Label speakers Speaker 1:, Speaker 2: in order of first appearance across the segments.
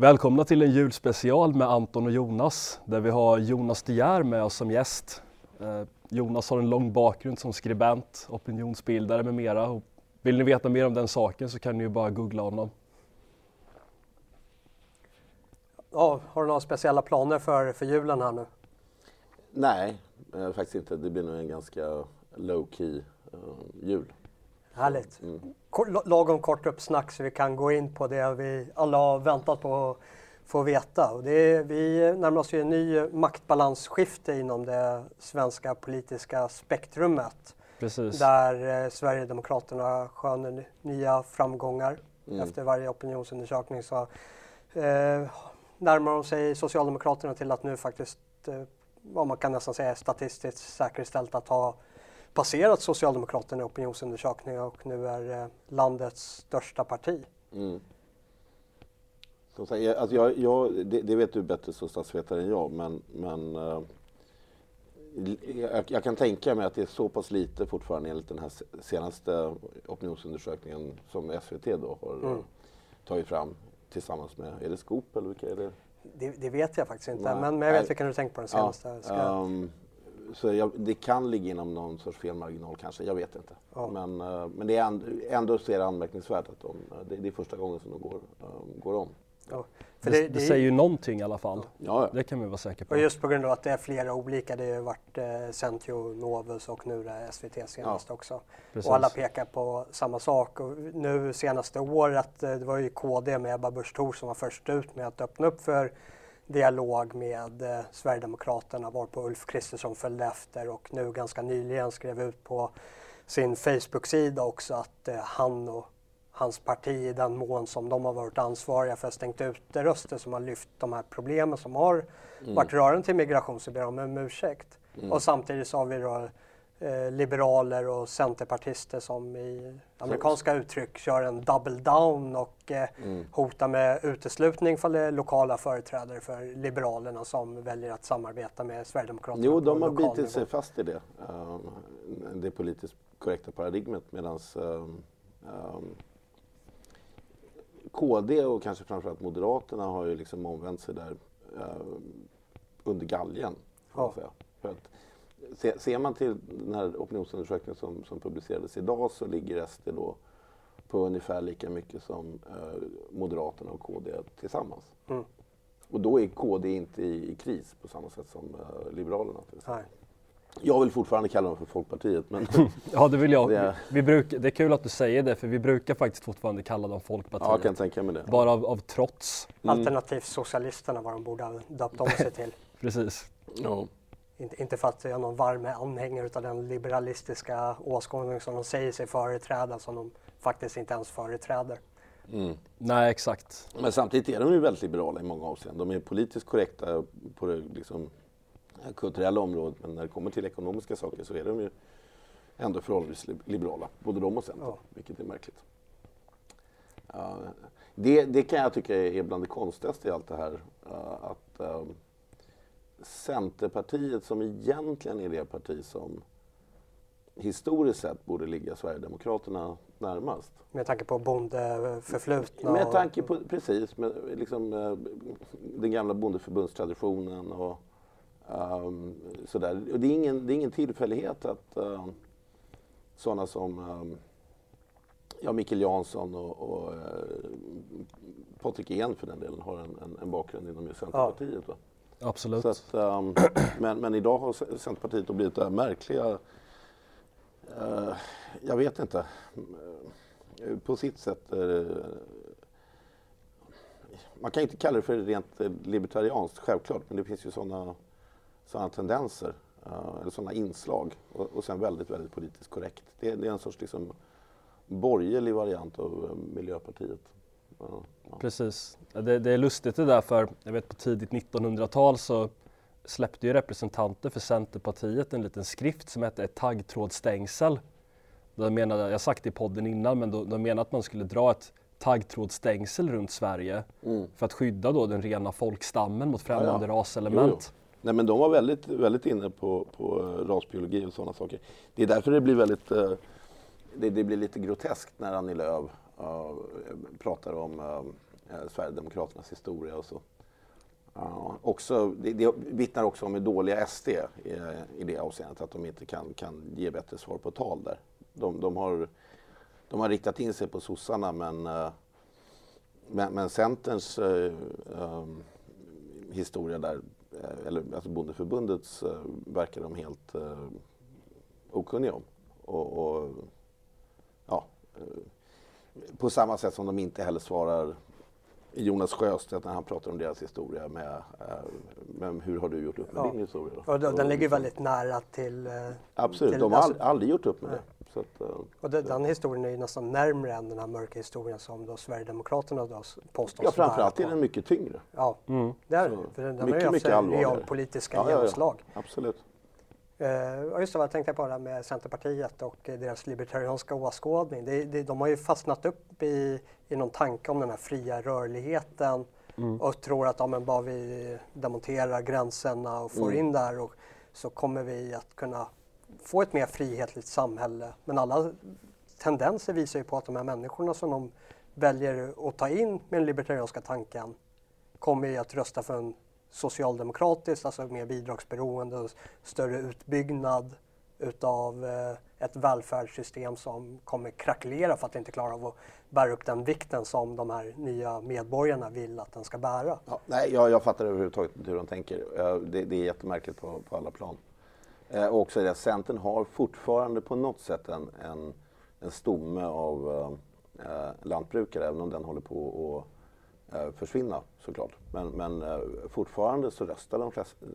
Speaker 1: Välkomna till en julspecial med Anton och Jonas där vi har Jonas De Geer med oss som gäst. Eh, Jonas har en lång bakgrund som skribent, opinionsbildare med mera. Och vill ni veta mer om den saken så kan ni ju bara googla honom.
Speaker 2: Ja, har du några speciella planer för, för julen här nu?
Speaker 3: Nej, eh, faktiskt inte. Det blir nog en ganska low key uh, jul.
Speaker 2: Härligt. Mm. Lagom kort uppsnack så vi kan gå in på det vi alla har väntat på att få veta. Och det är, vi närmar oss ju en ny maktbalansskifte inom det svenska politiska spektrumet.
Speaker 1: Precis.
Speaker 2: Där eh, Sverigedemokraterna skönjer nya framgångar mm. efter varje opinionsundersökning. Så, eh, närmar de sig Socialdemokraterna till att nu faktiskt, eh, vad man kan nästan säga statistiskt säkerställt att ha passerat Socialdemokraterna i opinionsundersökningar och nu är eh, landets största parti. Mm.
Speaker 3: Så, alltså jag, jag, det, det, vet du bättre som statsvetare än jag, men, men uh, jag, jag, kan tänka mig att det är så pass lite fortfarande enligt den här senaste opinionsundersökningen som SVT då har mm. tagit fram tillsammans med, är det Skop eller vilka är det?
Speaker 2: Det, det vet jag faktiskt inte, men, men, jag vet vilken du tänker på den senaste.
Speaker 3: Ja, um, så jag, det kan ligga inom någon sorts felmarginal kanske, jag vet inte. Ja. Men, uh, men det är ändå, ändå så är det anmärkningsvärt att de, det, det är första gången som de går, uh, går om. Ja.
Speaker 1: För det, det, det, säger ju någonting i alla fall. Ja. Det kan vi vara säkra på.
Speaker 2: Och just på grund av att det är flera olika. Det har ju varit eh, Centio, Novus och nu det SVT senast ja. också. Precis. Och alla pekar på samma sak. Och nu senaste året, eh, det var ju KD med Ebba Busch Thor som var först ut med att öppna upp för dialog med eh, Sverigedemokraterna varpå Ulf Kristersson följde efter och nu ganska nyligen skrev ut på sin Facebook-sida också att eh, han och hans parti i den mån som de har varit ansvariga för stängt ute röster som har lyft de här problemen som har mm. varit rörande till migration så ber de om ursäkt. Mm. Och samtidigt så har vi då eh, liberaler och centerpartister som i amerikanska uttryck kör en double down och eh, mm. hotar med uteslutning för det lokala företrädare för Liberalerna som väljer att samarbeta med Sverigedemokraterna.
Speaker 3: Jo, de har bitit sig fast i det, um, det politiskt korrekta paradigmet medan um, um, KD och kanske framförallt Moderaterna har ju liksom omvänt sig där uh, under galgen. Ja. För att, se, ser man till den här opinionsundersökningen som, som publicerades idag så ligger SD då på ungefär lika mycket som uh, Moderaterna och KD tillsammans. Mm. Och då är KD inte i, i, kris på samma sätt som uh, Liberalerna. Till exempel. Nej. Jag vill fortfarande kalla dem för Folkpartiet. Men
Speaker 1: ja, det vill jag. Det... Vi bruk, det är kul att du säger det, för vi brukar faktiskt fortfarande kalla dem Folkpartiet.
Speaker 3: Ja, jag kan tänka mig det.
Speaker 1: Bara av, av trots.
Speaker 2: Mm. Alternativt Socialisterna, vad de borde ha döpt om sig till.
Speaker 1: Precis.
Speaker 2: Ja. Inte, inte för att jag är någon varm anhängare av den liberalistiska åskådning som de säger sig företräda, som de faktiskt inte ens företräder.
Speaker 1: Mm. Nej, exakt.
Speaker 3: Men samtidigt är de ju väldigt liberala i många avseenden. De är politiskt korrekta på det liksom, kulturella området men när det kommer till ekonomiska saker så är de ju ändå förhållandevis liberala, både de och Centern, ja. vilket är märkligt. Uh, det, det, kan jag tycka är bland det konstigaste i allt det här. Uh, att uh, Centerpartiet, som egentligen är det parti som historiskt sett borde ligga Sverigedemokraterna närmast.
Speaker 2: Med tanke på bondeförflutna?
Speaker 3: Med tanke på, precis, med liksom, den gamla bondeförbundstraditionen och Um, sådär. Och det, är ingen, det är ingen tillfällighet att uh, sådana som um, ja, Mikael Jansson och, och uh, Patrik Ehn för den delen har en, en, en bakgrund inom Centerpartiet. Ja.
Speaker 1: Absolut.
Speaker 3: Så att, um, men, men idag har Centerpartiet då blivit det här märkliga, uh, jag vet inte, eh, på sitt sätt man kan inte kalla det för rent eh, libertarianskt, självklart, men det finns ju sådana såna tendenser, uh, eller sådana inslag och, och sen väldigt, väldigt politiskt korrekt. Det, det är en sorts liksom, borgerlig variant av uh, Miljöpartiet.
Speaker 1: Ja. Precis. Det, det, är lustigt det där för jag vet på tidigt 1900-tal så släppte ju representanter för Centerpartiet en liten skrift som hette ett taggtrådsstängsel. De menade, jag har sagt det i podden innan, men de, de menade att man skulle dra ett taggtrådsstängsel runt Sverige mm. för att skydda då den rena folkstammen mot främmande ja, ja. raselement. Jo, jo.
Speaker 3: Nej, men de var väldigt, väldigt inne på, på rasbiologi och sådana saker. Det är därför det blir väldigt, uh, det, det, blir lite groteskt när Annie Lööf uh, pratar om uh, Sverigedemokraternas historia och så. Uh, också, det, det vittnar också om hur dåliga SD är i det avseendet, att de inte kan, kan ge bättre svar på tal där. De, de har, de har riktat in sig på sossarna men, uh, men, men Centerns uh, um, historia där, eller alltså Bondeförbundets, verkar de helt okunniga om. Och, och, ja, på samma sätt som de inte heller svarar Jonas Sjöstedt när han pratar om deras historia med, äh, men hur har du gjort upp med ja. din historia?
Speaker 2: Då? Och den ligger väldigt nära till... Äh,
Speaker 3: Absolut,
Speaker 2: till,
Speaker 3: de har alltså, aldrig gjort upp med nej. det.
Speaker 2: Att, äh, och det, den historien är ju nästan närmre än den här mörka historien som då Sverigedemokraterna då påstås
Speaker 3: Ja, framförallt är den mycket tyngre.
Speaker 2: Ja, mm. det är den. För den mycket, har ju haft realpolitiska ja, genomslag.
Speaker 3: Ja, ja. Absolut.
Speaker 2: Uh, just det, vad tänkte jag på det med Centerpartiet och deras libertarianska åskådning. Det, det, de har ju fastnat upp i, i någon tanke om den här fria rörligheten mm. och tror att ja, men bara vi demonterar gränserna och får mm. in där och, så kommer vi att kunna få ett mer frihetligt samhälle. Men alla tendenser visar ju på att de här människorna som de väljer att ta in med den libertarianska tanken kommer ju att rösta för en socialdemokratiskt, alltså mer bidragsberoende och större utbyggnad utav eh, ett välfärdssystem som kommer krackelera för att inte klara av att bära upp den vikten som de här nya medborgarna vill att den ska bära.
Speaker 3: Ja, nej, jag, jag fattar överhuvudtaget inte hur de tänker. Eh, det, det är jättemärkligt på, på alla plan. Eh, och också det att Centern har fortfarande på något sätt en, en, en stomme av eh, eh lantbrukare, även om den håller på att försvinna såklart. Men, men eh, fortfarande så röstar de flesta,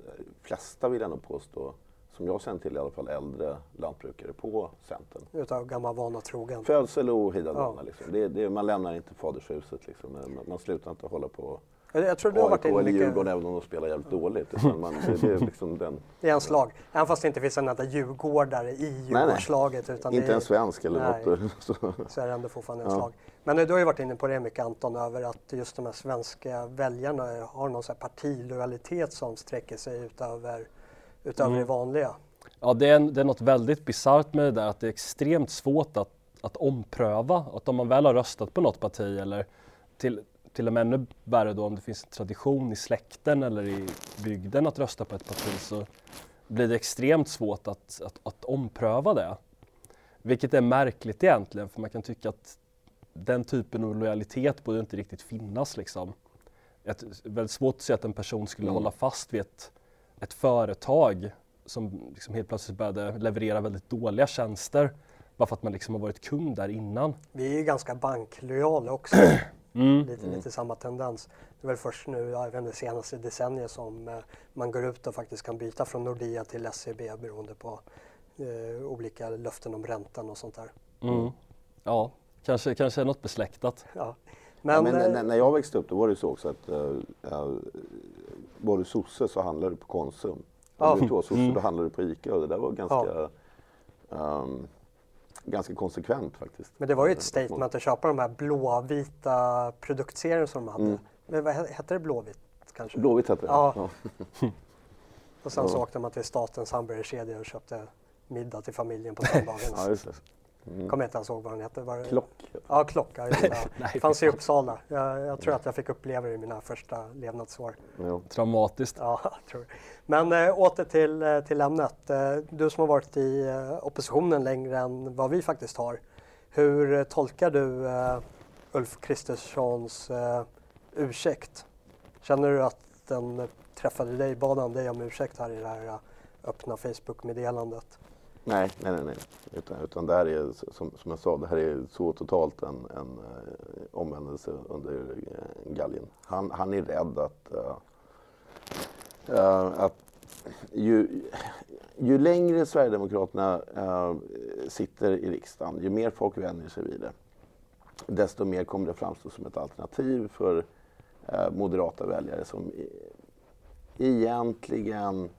Speaker 3: flesta, vill jag nog påstå, som jag känner till i alla fall, äldre lantbrukare på Centern.
Speaker 2: Utav gammal vana trogen?
Speaker 3: Födsel och ohejdad ja. vana. Liksom. Det, det, man lämnar inte fadershuset. Liksom. Man, man slutar inte hålla på
Speaker 2: jag tror du har varit
Speaker 3: AIK eller Djurgården även om de spelar jävligt dåligt. Man, det, är liksom den,
Speaker 2: det är en slag. Även fast det inte finns en enda djurgårdare i Djurgårdslaget.
Speaker 3: Utan inte en svensk eller nej, något.
Speaker 2: Så. så är det ändå fortfarande en ja. slag. Men du har ju varit inne på det mycket Anton, över att just de här svenska väljarna har någon så här partilojalitet som sträcker sig utöver, utöver mm. det vanliga.
Speaker 1: Ja, det är, det är något väldigt bisarrt med det där att det är extremt svårt att, att ompröva. Att om man väl har röstat på något parti eller till, till och med ännu värre då om det finns en tradition i släkten eller i bygden att rösta på ett parti så blir det extremt svårt att, att, att ompröva det. Vilket är märkligt egentligen för man kan tycka att den typen av lojalitet borde inte riktigt finnas liksom. Ett, väldigt svårt att se att en person skulle mm. hålla fast vid ett, ett företag som liksom helt plötsligt började leverera väldigt dåliga tjänster bara för att man liksom har varit kund där innan.
Speaker 2: Vi är ju ganska banklojala också. Mm. Lite, mm. lite samma tendens. Det är väl först nu, vet inte, senaste decenniet som eh, man går ut och faktiskt kan byta från Nordea till SEB beroende på eh, olika löften om räntan och sånt där.
Speaker 1: Mm. Ja, kanske, kanske något besläktat.
Speaker 3: Ja. Men, ja, men när, eh, när, jag växte upp då var det så också att äh, var du sosse så handlade du på Konsum. Ja. Om du var sosse mm. då handlade du på ICA och det där var ganska ja. um, ganska konsekvent faktiskt.
Speaker 2: Men det var ju ett statement att köpa de här blåvita produktserierna som de hade. Mm. Men vad hette det Blåvitt kanske?
Speaker 3: Blåvitt hette det, ja. ja.
Speaker 2: och sen så åkte man till statens hamburgerkedja och köpte middag till familjen på söndagen. ja. Mm. Kommer inte ens ihåg vad den hette. Var
Speaker 3: Klock?
Speaker 2: Ja, Klock. Ja, det. fanns i Uppsala. Jag, jag, tror att jag fick uppleva det i mina första levnadsår.
Speaker 1: Ja. Traumatiskt.
Speaker 2: Ja, jag tror Men äh, åter till, äh, till ämnet. Äh, du som har varit i oppositionen längre än vad vi faktiskt har. Hur tolkar du Ulf Kristerssons ursäkt? Känner du att den träffade dig? Bad han dig om ursäkt här i det här öppna Facebook-meddelandet?
Speaker 3: Nej, nej, nej. nej. Utan, utan det här är, som, som jag sa, det här är så totalt en, en uh, omvändelse under uh, galgen. Han, han är rädd att, uh, att ju, ju längre Sverigedemokraterna sitter i riksdagen, ju mer folk vänjer sig vid det, desto mer kommer det framstå som ett alternativ för moderata väljare som egentligen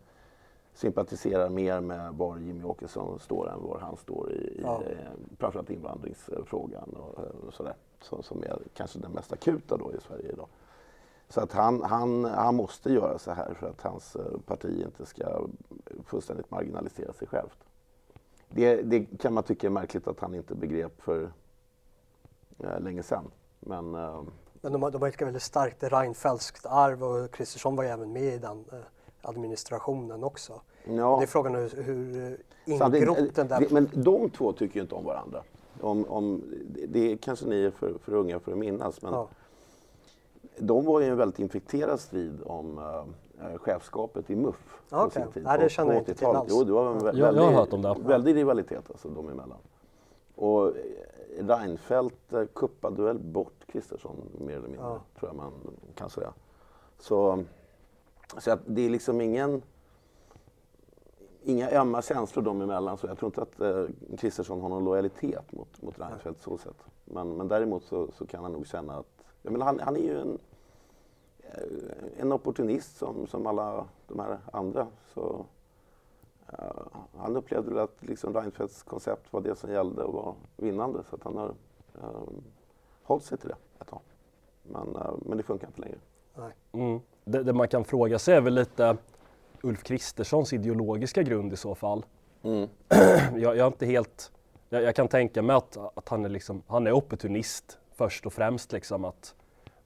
Speaker 3: sympatiserar mer med var Jimmy Åkesson står än var han står i, ja. i framförallt invandringsfrågan och, och sådär. Så, som är kanske den mest akuta då i Sverige idag. Så att han, han, han måste göra så här för att hans eh, parti inte ska fullständigt marginalisera sig självt. Det, det kan man tycka är märkligt att han inte begrep för äh, länge sedan. Men, äh,
Speaker 2: Men de, de har ett väldigt starkt Reinfeldtskt arv och Kristersson var ju även med i den eh, administrationen också. Ja. Det är frågan hur, hur ingrott den där...
Speaker 3: Men de två tycker ju inte om varandra. Om, om, det kanske ni är för, för unga för att minnas, men ja. de var ju en väldigt infekterad strid om uh, chefskapet i MUF
Speaker 2: okay. på sin tid. Nej, det känner jag inte till alls.
Speaker 3: Jo, det var en väldig, jag, har hört om det. väldig rivalitet alltså, de emellan. Och Reinfeldt eh, kuppade väl bort Kristersson mer eller mindre, ja. tror jag man kan säga. Så, så att det är liksom ingen inga ömma känslor dem emellan. Så jag tror inte att eh, Kristersson eh, har någon lojalitet mot, mot Reinfeldt så sätt. Men, men däremot så, så, kan han nog känna att, jag menar, han, han är ju en, eh, en opportunist som, som alla de här andra. Så, uh, han upplevde väl att liksom Reinfeldts koncept var det som gällde och var vinnande. Så att han har uh, hållit sig till det ett tag. Men, uh, men det funkar inte längre.
Speaker 1: Mm. Det, det, man kan fråga sig är väl lite Ulf Kristerssons ideologiska grund i så fall. Mm. jag, jag, är inte helt, jag, jag, kan tänka mig att, att han, är liksom, han är opportunist först och främst. Liksom, att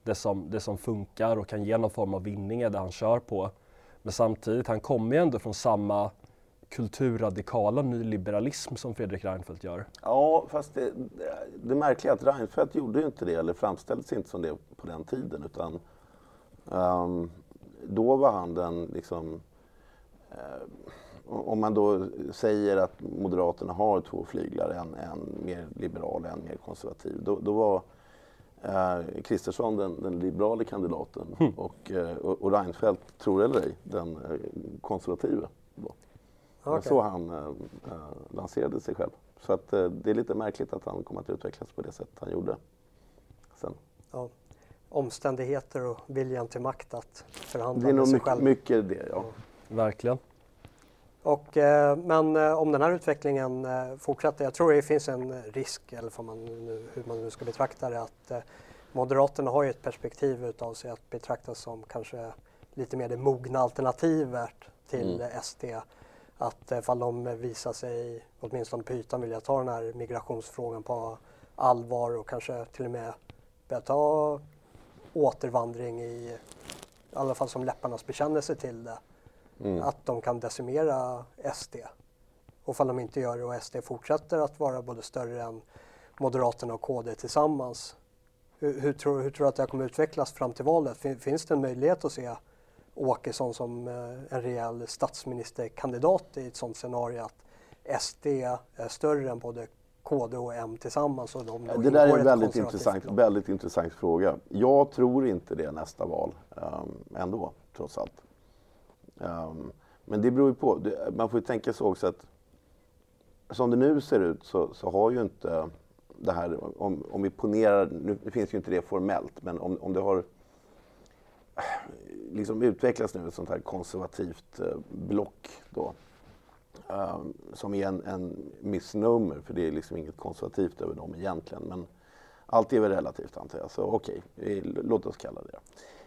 Speaker 1: det som, det som funkar och kan ge någon form av vinning är det han kör på. Men samtidigt, han kommer ju ändå från samma kulturradikala nyliberalism som Fredrik Reinfeldt gör.
Speaker 3: Ja, fast det, det, märkliga är att Reinfeldt gjorde ju inte det, eller framställdes inte som det på den tiden. Utan um, då var han den liksom Eh, om man då säger att Moderaterna har två flyglar, en, en mer liberal och en mer konservativ, då, då var eh, Kristersson den, den liberala kandidaten mm. och, eh, och, Reinfeldt, tror eller ej, den eh, konservativa. Okay. Så han eh, eh, lanserade sig själv. Så att, eh, det är lite märkligt att han kom att utvecklas på det sätt han gjorde sen. Ja.
Speaker 2: Omständigheter och viljan till makt att förhandla
Speaker 3: med sig
Speaker 2: mycket, själv.
Speaker 3: Det är nog mycket det, ja.
Speaker 1: Verkligen.
Speaker 2: Och, eh, men eh, om den här utvecklingen eh, fortsätter, jag tror det finns en risk, eller man nu, hur man nu ska betrakta det, att Moderaterna har ju ett perspektiv utav sig att betraktas som kanske lite mer det mogna alternativet till mm. SD. Att ifall de visar sig, åtminstone på ytan, vilja ta den här migrationsfrågan på allvar och kanske till och med börja ta återvandring i, i alla fall som läpparnas bekännelse till det Mm. Att de kan decimera SD. Och ifall de inte gör det och SD fortsätter att vara både större än Moderaterna och KD tillsammans. Hur, hur, tror, hur tror du att det kommer utvecklas fram till valet? Finns det en möjlighet att se Åkesson som eh, en rejäl statsministerkandidat i ett sådant scenario att SD är större än både KD och M tillsammans? Och de
Speaker 3: det där är en väldigt intressant, väldigt intressant fråga. Jag tror inte det nästa val um, ändå, trots allt. Um, men det beror ju på. Man får ju tänka sig också att som det nu ser ut så, så har ju inte det här, om, om vi ponerar, nu finns ju inte det formellt, men om, om det har liksom utvecklats nu ett sånt här konservativt eh, block då, um, som är en, en misnomer, för det är liksom inget konservativt över dem egentligen. Men allt är väl relativt antar jag, så okej, okay, låt oss kalla det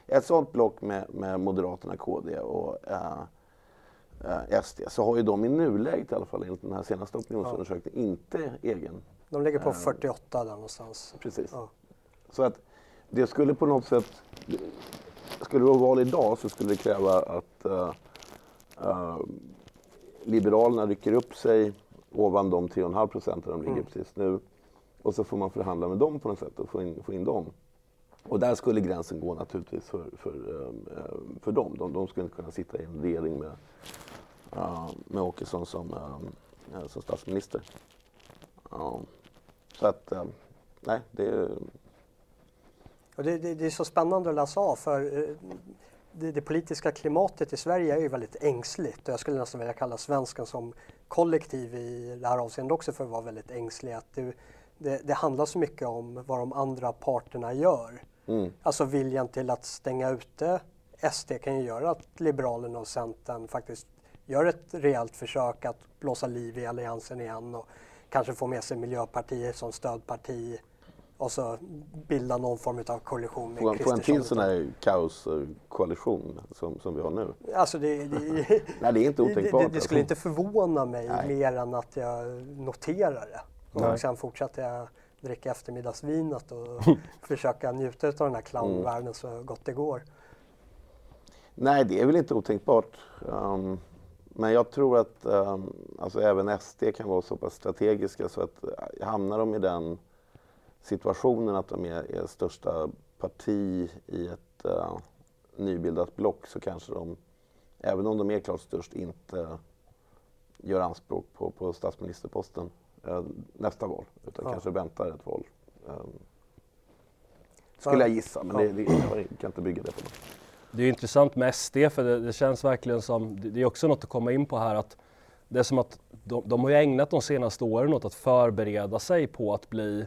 Speaker 3: ett sådant block med, med Moderaterna, KD och äh, äh, SD så har ju de i nuläget i alla fall enligt den här senaste opinionsundersökningen ja. inte egen...
Speaker 2: De ligger på äh, 48 där någonstans.
Speaker 3: Precis. Ja. Så att det skulle på något sätt... Skulle det vara val idag så skulle det kräva att Liberalerna rycker upp sig ovan de 3,5 procenten de ligger mm. precis nu. Och så får man förhandla med dem på något sätt och få in, få in dem. Och där skulle gränsen gå naturligtvis för, för, ehm, ehm, för dem. De, de skulle inte kunna sitta i en regering med, med Åkesson som, ehm, som statsminister. Så att, nej, det är...
Speaker 2: Det, det, det, är så spännande att läsa av för eh, det, det, politiska klimatet i Sverige är ju väldigt ängsligt och jag skulle nästan vilja kalla svensken som kollektiv i det här avseendet också för att vara väldigt ängslig. Att det, det, det handlar så mycket om vad de andra parterna gör. Mm. Alltså viljan till att stänga ute SD kan ju göra att Liberalerna och Centern faktiskt gör ett rejält försök att blåsa liv i alliansen igen och kanske få med sig Miljöpartiet som stödparti och så bilda någon form av koalition med
Speaker 3: Få, få en till sån här kaoskoalition som, som vi har nu?
Speaker 2: Alltså det, det,
Speaker 3: Nej, det är inte otänkbart.
Speaker 2: Det, det, det skulle alltså. inte förvåna mig Nej. mer än att jag noterar det. Och Nej. sen fortsätter jag dricka eftermiddagsvinet och försöka njuta av den här clownvärlden mm. så gott det går.
Speaker 3: Nej, det är väl inte otänkbart. Um, men jag tror att um, alltså även SD kan vara så pass strategiska så att uh, hamnar de i den situationen att de är, är största parti i ett uh, nybildat block så kanske de, även om de är klart störst, inte gör anspråk på, på statsministerposten uh, nästa val, utan ja. kanske väntar ett val. Um, skulle jag gissa, men det, det, jag kan inte bygga det på något.
Speaker 1: Det är intressant med SD för det, det, känns verkligen som, det är också något att komma in på här att det är som att de, de har ju ägnat de senaste åren åt att förbereda sig på att bli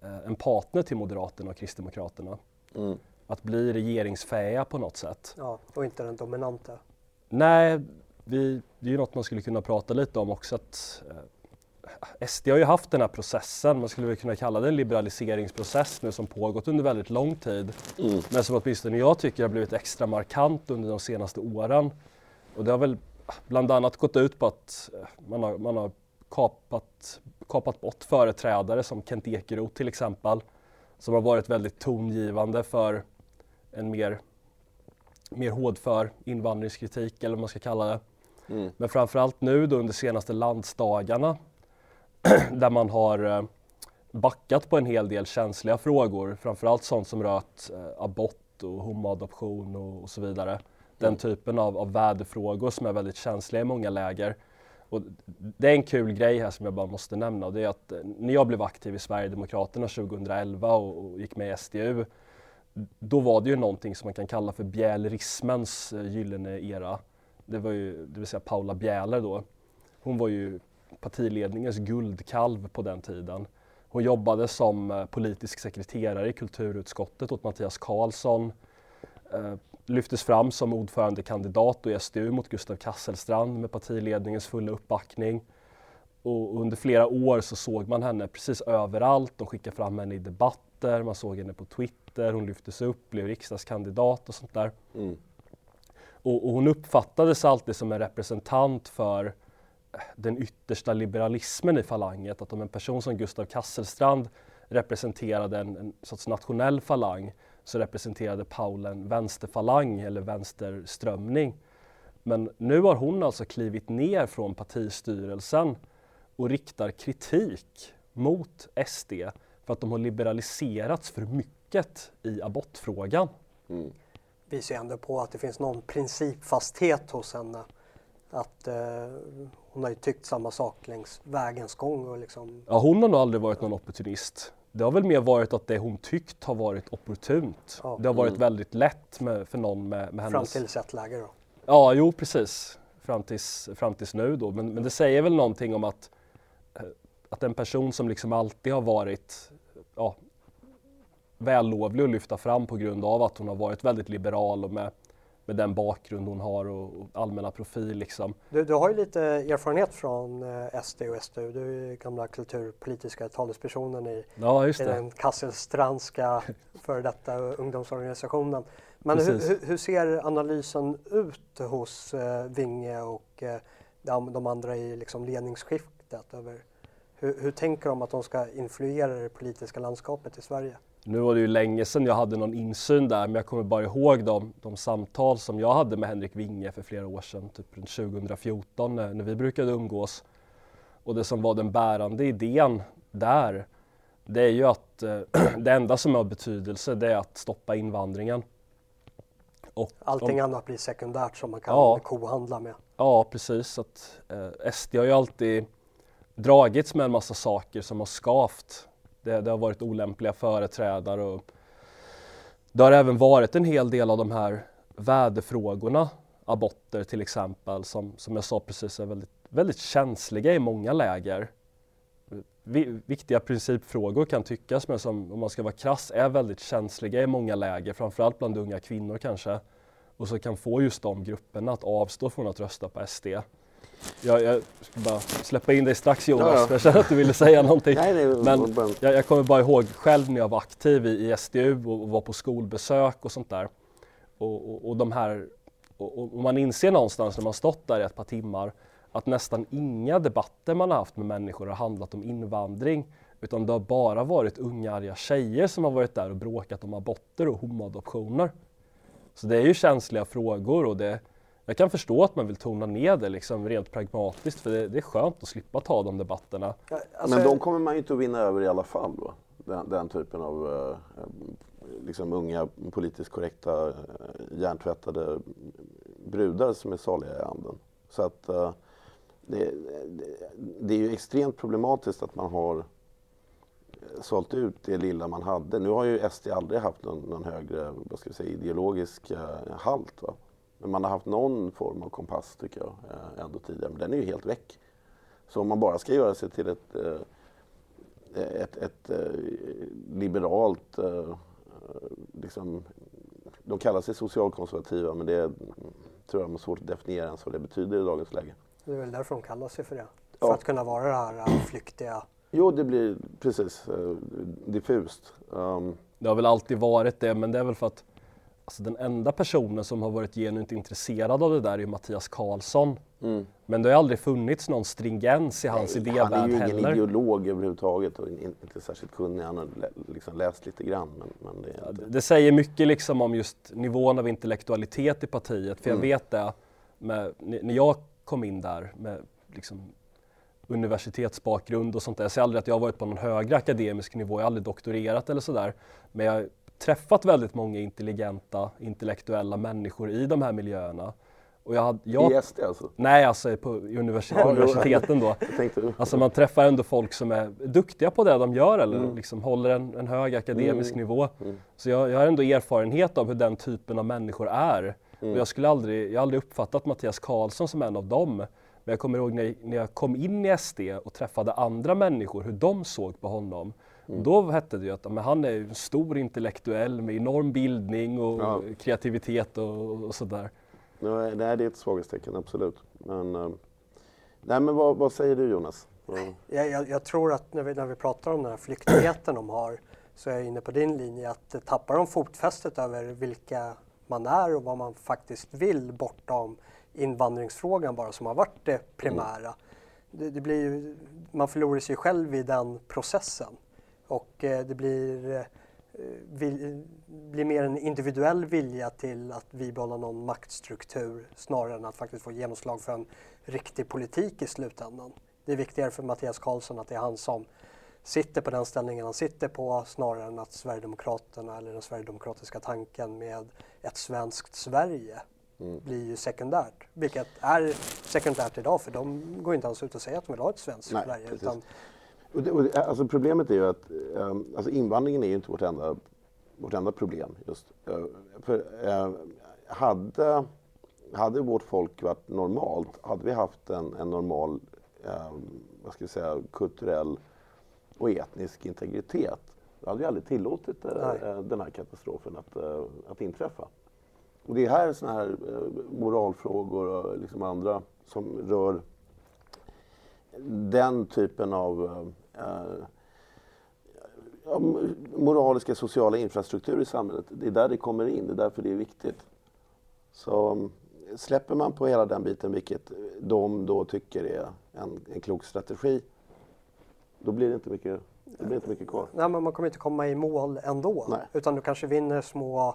Speaker 1: en partner till Moderaterna och Kristdemokraterna. Mm. Att bli regeringsfähiga på något sätt.
Speaker 2: Ja, och inte den dominanta.
Speaker 1: Nej, vi, det är ju något man skulle kunna prata lite om också. Att, eh, SD har ju haft den här processen, man skulle väl kunna kalla det en liberaliseringsprocess nu som pågått under väldigt lång tid. Mm. Men som åtminstone jag tycker har blivit extra markant under de senaste åren. Och det har väl bland annat gått ut på att eh, man har, man har kapat, kapat bort företrädare som Kent Ekeroth till exempel. Som har varit väldigt tongivande för en mer, mer hårdför invandringskritik eller vad man ska kalla det. Mm. Men framförallt nu då under senaste landsdagarna där man har eh, backat på en hel del känsliga frågor, framförallt sånt som rört eh, abort och homoadoption och, och så vidare. Den mm. typen av, av värdefrågor som är väldigt känsliga i många läger. Och det är en kul grej här som jag bara måste nämna och det är att eh, när jag blev aktiv i Sverigedemokraterna 2011 och, och gick med i SDU, då var det ju någonting som man kan kalla för bjälerismens eh, gyllene era. Det var ju, det vill säga Paula Bjäler då. Hon var ju partiledningens guldkalv på den tiden. Hon jobbade som eh, politisk sekreterare i kulturutskottet åt Mattias Karlsson. Eh, lyftes fram som ordförandekandidat i SDU mot Gustav Kasselstrand med partiledningens fulla uppbackning. Och under flera år så såg man henne precis överallt. De skickade fram henne i debatter, man såg henne på Twitter, hon lyftes upp, blev riksdagskandidat och sånt där. Mm. Och, och, hon uppfattades alltid som en representant för den yttersta liberalismen i falanget. Att om en person som Gustav Kasselstrand representerade en, en sorts nationell falang så representerade Paul en vänsterfalang eller vänsterströmning. Men nu har hon alltså klivit ner från partistyrelsen och riktar kritik mot SD för att de har liberaliserats för mycket i abortfrågan. Mm.
Speaker 2: Visar ändå på att det finns någon principfasthet hos henne. Att eh, hon har ju tyckt samma sak längs vägens gång. Och liksom...
Speaker 1: Ja, hon har nog aldrig varit någon opportunist. Det har väl mer varit att det hon tyckt har varit opportunt. Ja. Det har varit mm. väldigt lätt med, för någon med, med hennes...
Speaker 2: Fram till ett läge då?
Speaker 1: Ja, jo precis. Fram tills, fram tills nu då. Men, men det säger väl någonting om att, eh, att en person som liksom alltid har varit ja, vällovlig att lyfta fram på grund av att hon har varit väldigt liberal och med med den bakgrund hon har och, och allmänna profil. Liksom.
Speaker 2: Du, du har ju lite erfarenhet från eh, SD och SDU. Du är ju gamla kulturpolitiska talespersonen i,
Speaker 1: ja, i
Speaker 2: den Kasselstrandska före detta ungdomsorganisationen. Men hur, hur, ser analysen ut hos eh, Vinge och eh, de, de, andra i liksom, ledningsskiftet? Över, hur, hur tänker de att de ska influera det politiska landskapet i Sverige?
Speaker 1: Nu var det ju länge sedan jag hade någon insyn där, men jag kommer bara ihåg de, de samtal som jag hade med Henrik Winge för flera år sedan, typ 2014 när, när vi brukade umgås. Och det som var den bärande idén där, det är ju att eh, det enda som har betydelse det är att stoppa invandringen.
Speaker 2: Och Allting om, annat blir sekundärt som man kan ja, kohandla med.
Speaker 1: Ja, precis. Att, eh, SD har ju alltid dragits med en massa saker som har skavt det, det har varit olämpliga företrädare och det har även varit en hel del av de här väderfrågorna, aborter till exempel, som, som jag sa precis är väldigt, väldigt känsliga i många läger. Viktiga principfrågor kan tyckas, men som om man ska vara krass är väldigt känsliga i många läger, framförallt bland unga kvinnor kanske. Och så kan få just de grupperna att avstå från att rösta på SD. Jag, jag ska bara släppa in dig strax Jonas, ja, ja. för jag känner att du ville säga någonting.
Speaker 3: Nej, nej,
Speaker 1: Men jag, jag, kommer bara ihåg själv när jag var aktiv i, i SDU och, och var på skolbesök och sånt där. Och, och, och de här, och, man inser någonstans när man stått där i ett par timmar att nästan inga debatter man har haft med människor har handlat om invandring Utan det har bara varit unga arga tjejer som har varit där och bråkat om aborter och homoadoptioner. Så det är ju känsliga frågor och det, jag kan förstå att man vill tona ner det liksom rent pragmatiskt för det, det är skönt att slippa ta de debatterna.
Speaker 3: Alltså, Men de kommer man ju inte att vinna över i alla fall då? Den, den typen av uh, liksom unga politiskt korrekta uh, hjärntvättade brudar som är saliga i anden. Så att uh, det, det, det, är ju extremt problematiskt att man har sålt ut det lilla man hade. Nu har ju SD aldrig haft någon, någon högre vad ska vi säga, ideologisk halt. Va? Men man har haft någon form av kompass tycker jag eh, ändå tidigare. Men den är ju helt väck. Så om man bara ska göra sig till ett, eh, ett, ett, eh, liberalt, liksom, de kallar sig socialkonservativa men det tror jag är svårt att definiera ens vad det betyder i dagens läge.
Speaker 2: Det är väl därför de kallar sig för det. För ja. att kunna vara det här flyktiga.
Speaker 3: Jo, det blir precis diffust. Um,
Speaker 1: det har väl alltid varit det, men det är väl för att Alltså den enda personen som har varit genuint intresserad av det där är Mattias Karlsson. Mm. Men det har aldrig funnits någon stringens i hans Nej, idévärld
Speaker 3: heller.
Speaker 1: Han är
Speaker 3: ju ingen ideolog överhuvudtaget och inte särskilt kunnig. Han har liksom läst lite grann. Men, men det, ja,
Speaker 1: inte... det, säger mycket liksom om just nivån av intellektualitet i partiet. För jag mm. vet det, med, när jag kom in där med liksom universitetsbakgrund och sånt där. Jag säger aldrig att jag har varit på någon högre akademisk nivå, jag har aldrig doktorerat eller sådär. Men jag träffat väldigt många intelligenta, intellektuella människor i de här miljöerna.
Speaker 3: Och jag, jag, I SD alltså?
Speaker 1: Nej, alltså på universitet, universiteten då. Alltså man träffar ändå folk som är duktiga på det de gör eller mm. liksom håller en, en hög akademisk mm. nivå. Mm. Så jag, jag, har ändå erfarenhet av hur den typen av människor är. Mm. Och jag skulle aldrig, jag har aldrig uppfattat Mattias Karlsson som en av dem. Men jag kommer ihåg när, när jag kom in i SD och träffade andra människor, hur de såg på honom. Mm. Då hette det ju att men han är en stor intellektuell med enorm bildning och ja. kreativitet och, och sådär.
Speaker 3: Nej, det är ett svaghetstecken, absolut. Men, uh, nej, men vad, vad, säger du Jonas?
Speaker 2: Jag, jag, jag, tror att när vi, när vi pratar om den här flyktigheten de har så är jag inne på din linje att tappar de fotfästet över vilka man är och vad man faktiskt vill bortom invandringsfrågan bara som har varit det primära. Mm. Det, det, blir ju, man förlorar sig själv i den processen. Och eh, det blir, eh, vill, blir mer en individuell vilja till att bibehålla någon maktstruktur snarare än att faktiskt få genomslag för en riktig politik i slutändan. Det är viktigare för Mattias Karlsson att det är han som sitter på den ställningen han sitter på snarare än att Sverigedemokraterna eller den sverigedemokratiska tanken med ett svenskt Sverige mm. blir ju sekundärt. Vilket är sekundärt idag för de går inte ens ut och säger att de vill ha ett svenskt Nej, Sverige. Utan
Speaker 3: och det, och alltså problemet är ju att um, alltså invandringen är ju inte vårt enda, vårt enda problem. Just. Uh, för, uh, hade, hade vårt folk varit normalt, hade vi haft en, en normal um, vad ska jag säga, kulturell och etnisk integritet, då hade vi aldrig tillåtit uh, den här katastrofen att, att inträffa. Och det är här sådana här moralfrågor och liksom andra som rör den typen av Eh, moraliska sociala infrastruktur i samhället. Det är där det kommer in, det är därför det är viktigt. Så mm, släpper man på hela den biten, vilket de då tycker är en, en klok strategi, då blir det inte mycket, det blir inte mycket kvar.
Speaker 2: Nej, men man kommer inte komma i mål ändå. Nej. Utan du kanske vinner små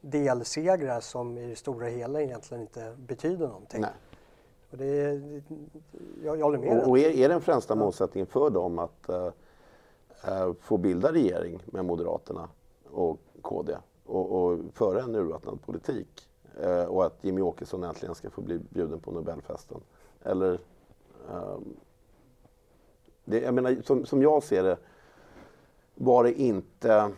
Speaker 2: delsegrar som i det stora hela egentligen inte betyder någonting. Nej. Och det är, jag, jag håller med.
Speaker 3: Och, och är, är den främsta målsättningen för dem att uh, få bilda regering med Moderaterna och KD och, och föra en urvattnad politik uh, och att Jimmy Åkesson äntligen ska få bli bjuden på Nobelfesten? Eller um, det, jag menar, som, som jag ser det var det inte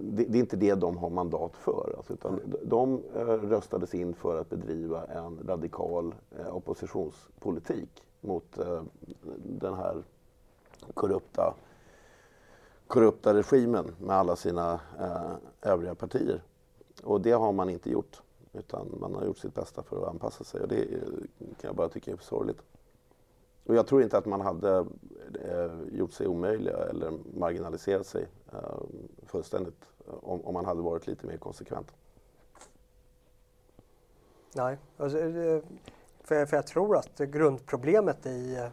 Speaker 3: det, det, är inte det de har mandat för. Alltså, utan de eh, röstades in för att bedriva en radikal eh, oppositionspolitik mot den här korrupta, korrupta regimen med alla sina övriga partier. Och det har man inte gjort. Utan man har gjort sitt bästa för att anpassa sig och det kan jag bara tycka är sorgligt. Och jag tror inte att man hade eh, gjort sig omöjliga eller marginaliserat sig eh, fullständigt eh, om, om, man hade varit lite mer konsekvent.
Speaker 2: Nej, alltså, eh, för, för jag tror att grundproblemet i... Eh,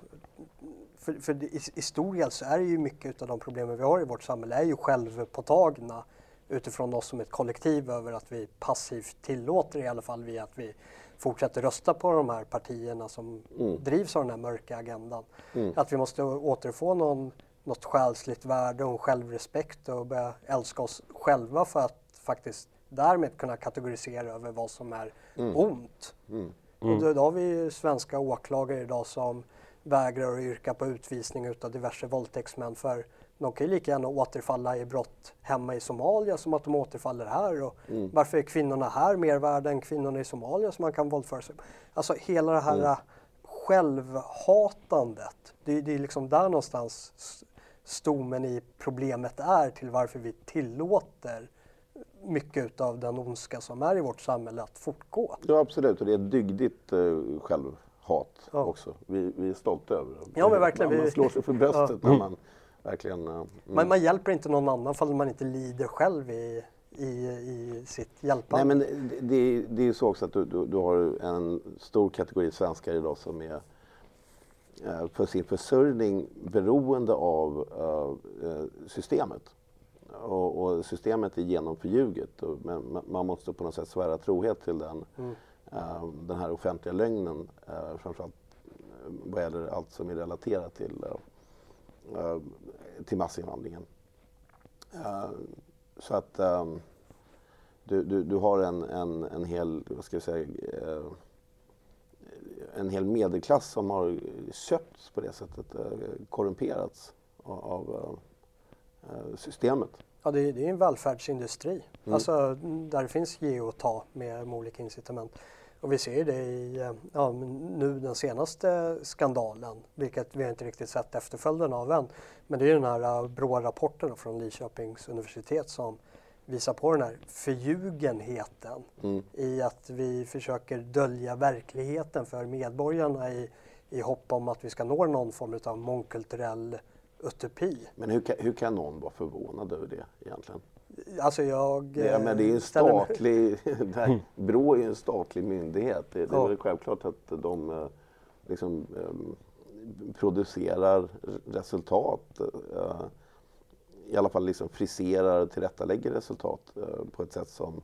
Speaker 2: för, för i, i stor del så är det ju mycket av de problemen vi har i vårt samhälle är ju självpåtagna utifrån oss som ett kollektiv över att vi passivt tillåter i alla fall via att vi fortsätter rösta på de här partierna som mm. drivs av den här mörka agendan. Mm. Att vi måste återfå någon, något själsligt värde och självrespekt och börja älska oss själva för att faktiskt därmed kunna kategorisera över vad som är mm. ont. Mm. Och då, då har vi svenska åklagare idag som vägrar att yrka på utvisning utav diverse våldtäktsmän för de kan ju lika gärna återfalla i brott hemma i Somalia som att de återfaller här. Och mm. Varför är kvinnorna här mer värda än kvinnorna i Somalia som man kan våldföra sig Alltså hela det här mm. självhatandet, det, det är liksom där någonstans stommen i problemet är till varför vi tillåter mycket av den ondska som är i vårt samhälle att fortgå.
Speaker 3: Ja absolut och det är ett dygdigt eh, självhat ja. också. Vi, vi, är stolta över det.
Speaker 2: Ja men verkligen.
Speaker 3: Man, man slår sig för bröstet ja. när man verkligen... Uh,
Speaker 2: man, man hjälper inte någon annan för man inte lider själv i, i, i sitt hjälpande.
Speaker 3: Nej men det, det, det är ju så också att du, du, du, har en stor kategori svenskar idag som är uh, för sin försörjning beroende av uh, systemet. Och, och, systemet är genomförljuget och, men man måste på något sätt svära trohet till den, mm. den här offentliga lögnen framförallt vad gäller allt som är relaterat till Eh, till massinvandringen. Eh, så att ehm, du, du, du har en, en, en hel, vad ska jag säga, eh, en hel medelklass som har köpts på det sättet, korrumperats av systemet.
Speaker 2: Ja, det är, det är en välfärdsindustri. Mm. Alltså där det finns ge och ta med olika incitament. Och vi ser det i ja, nu den senaste skandalen, vilket vi inte riktigt sett efterföljden av än. Men det är den här äh, BRÅ-rapporten från Linköpings universitet som visar på den här förljugenheten mm. i att vi försöker dölja verkligheten för medborgarna i, i hopp om att vi ska nå någon form av mångkulturell utopi.
Speaker 3: Men hur hur kan någon vara förvånad över det egentligen?
Speaker 2: Alltså jag...
Speaker 3: Ja, men det är en statlig... Här, Brå är ju en statlig myndighet. Det, det är väl självklart att de eh, liksom, um, producerar resultat. I alla fall liksom friserar och tillrättalägger resultat på ett sätt som,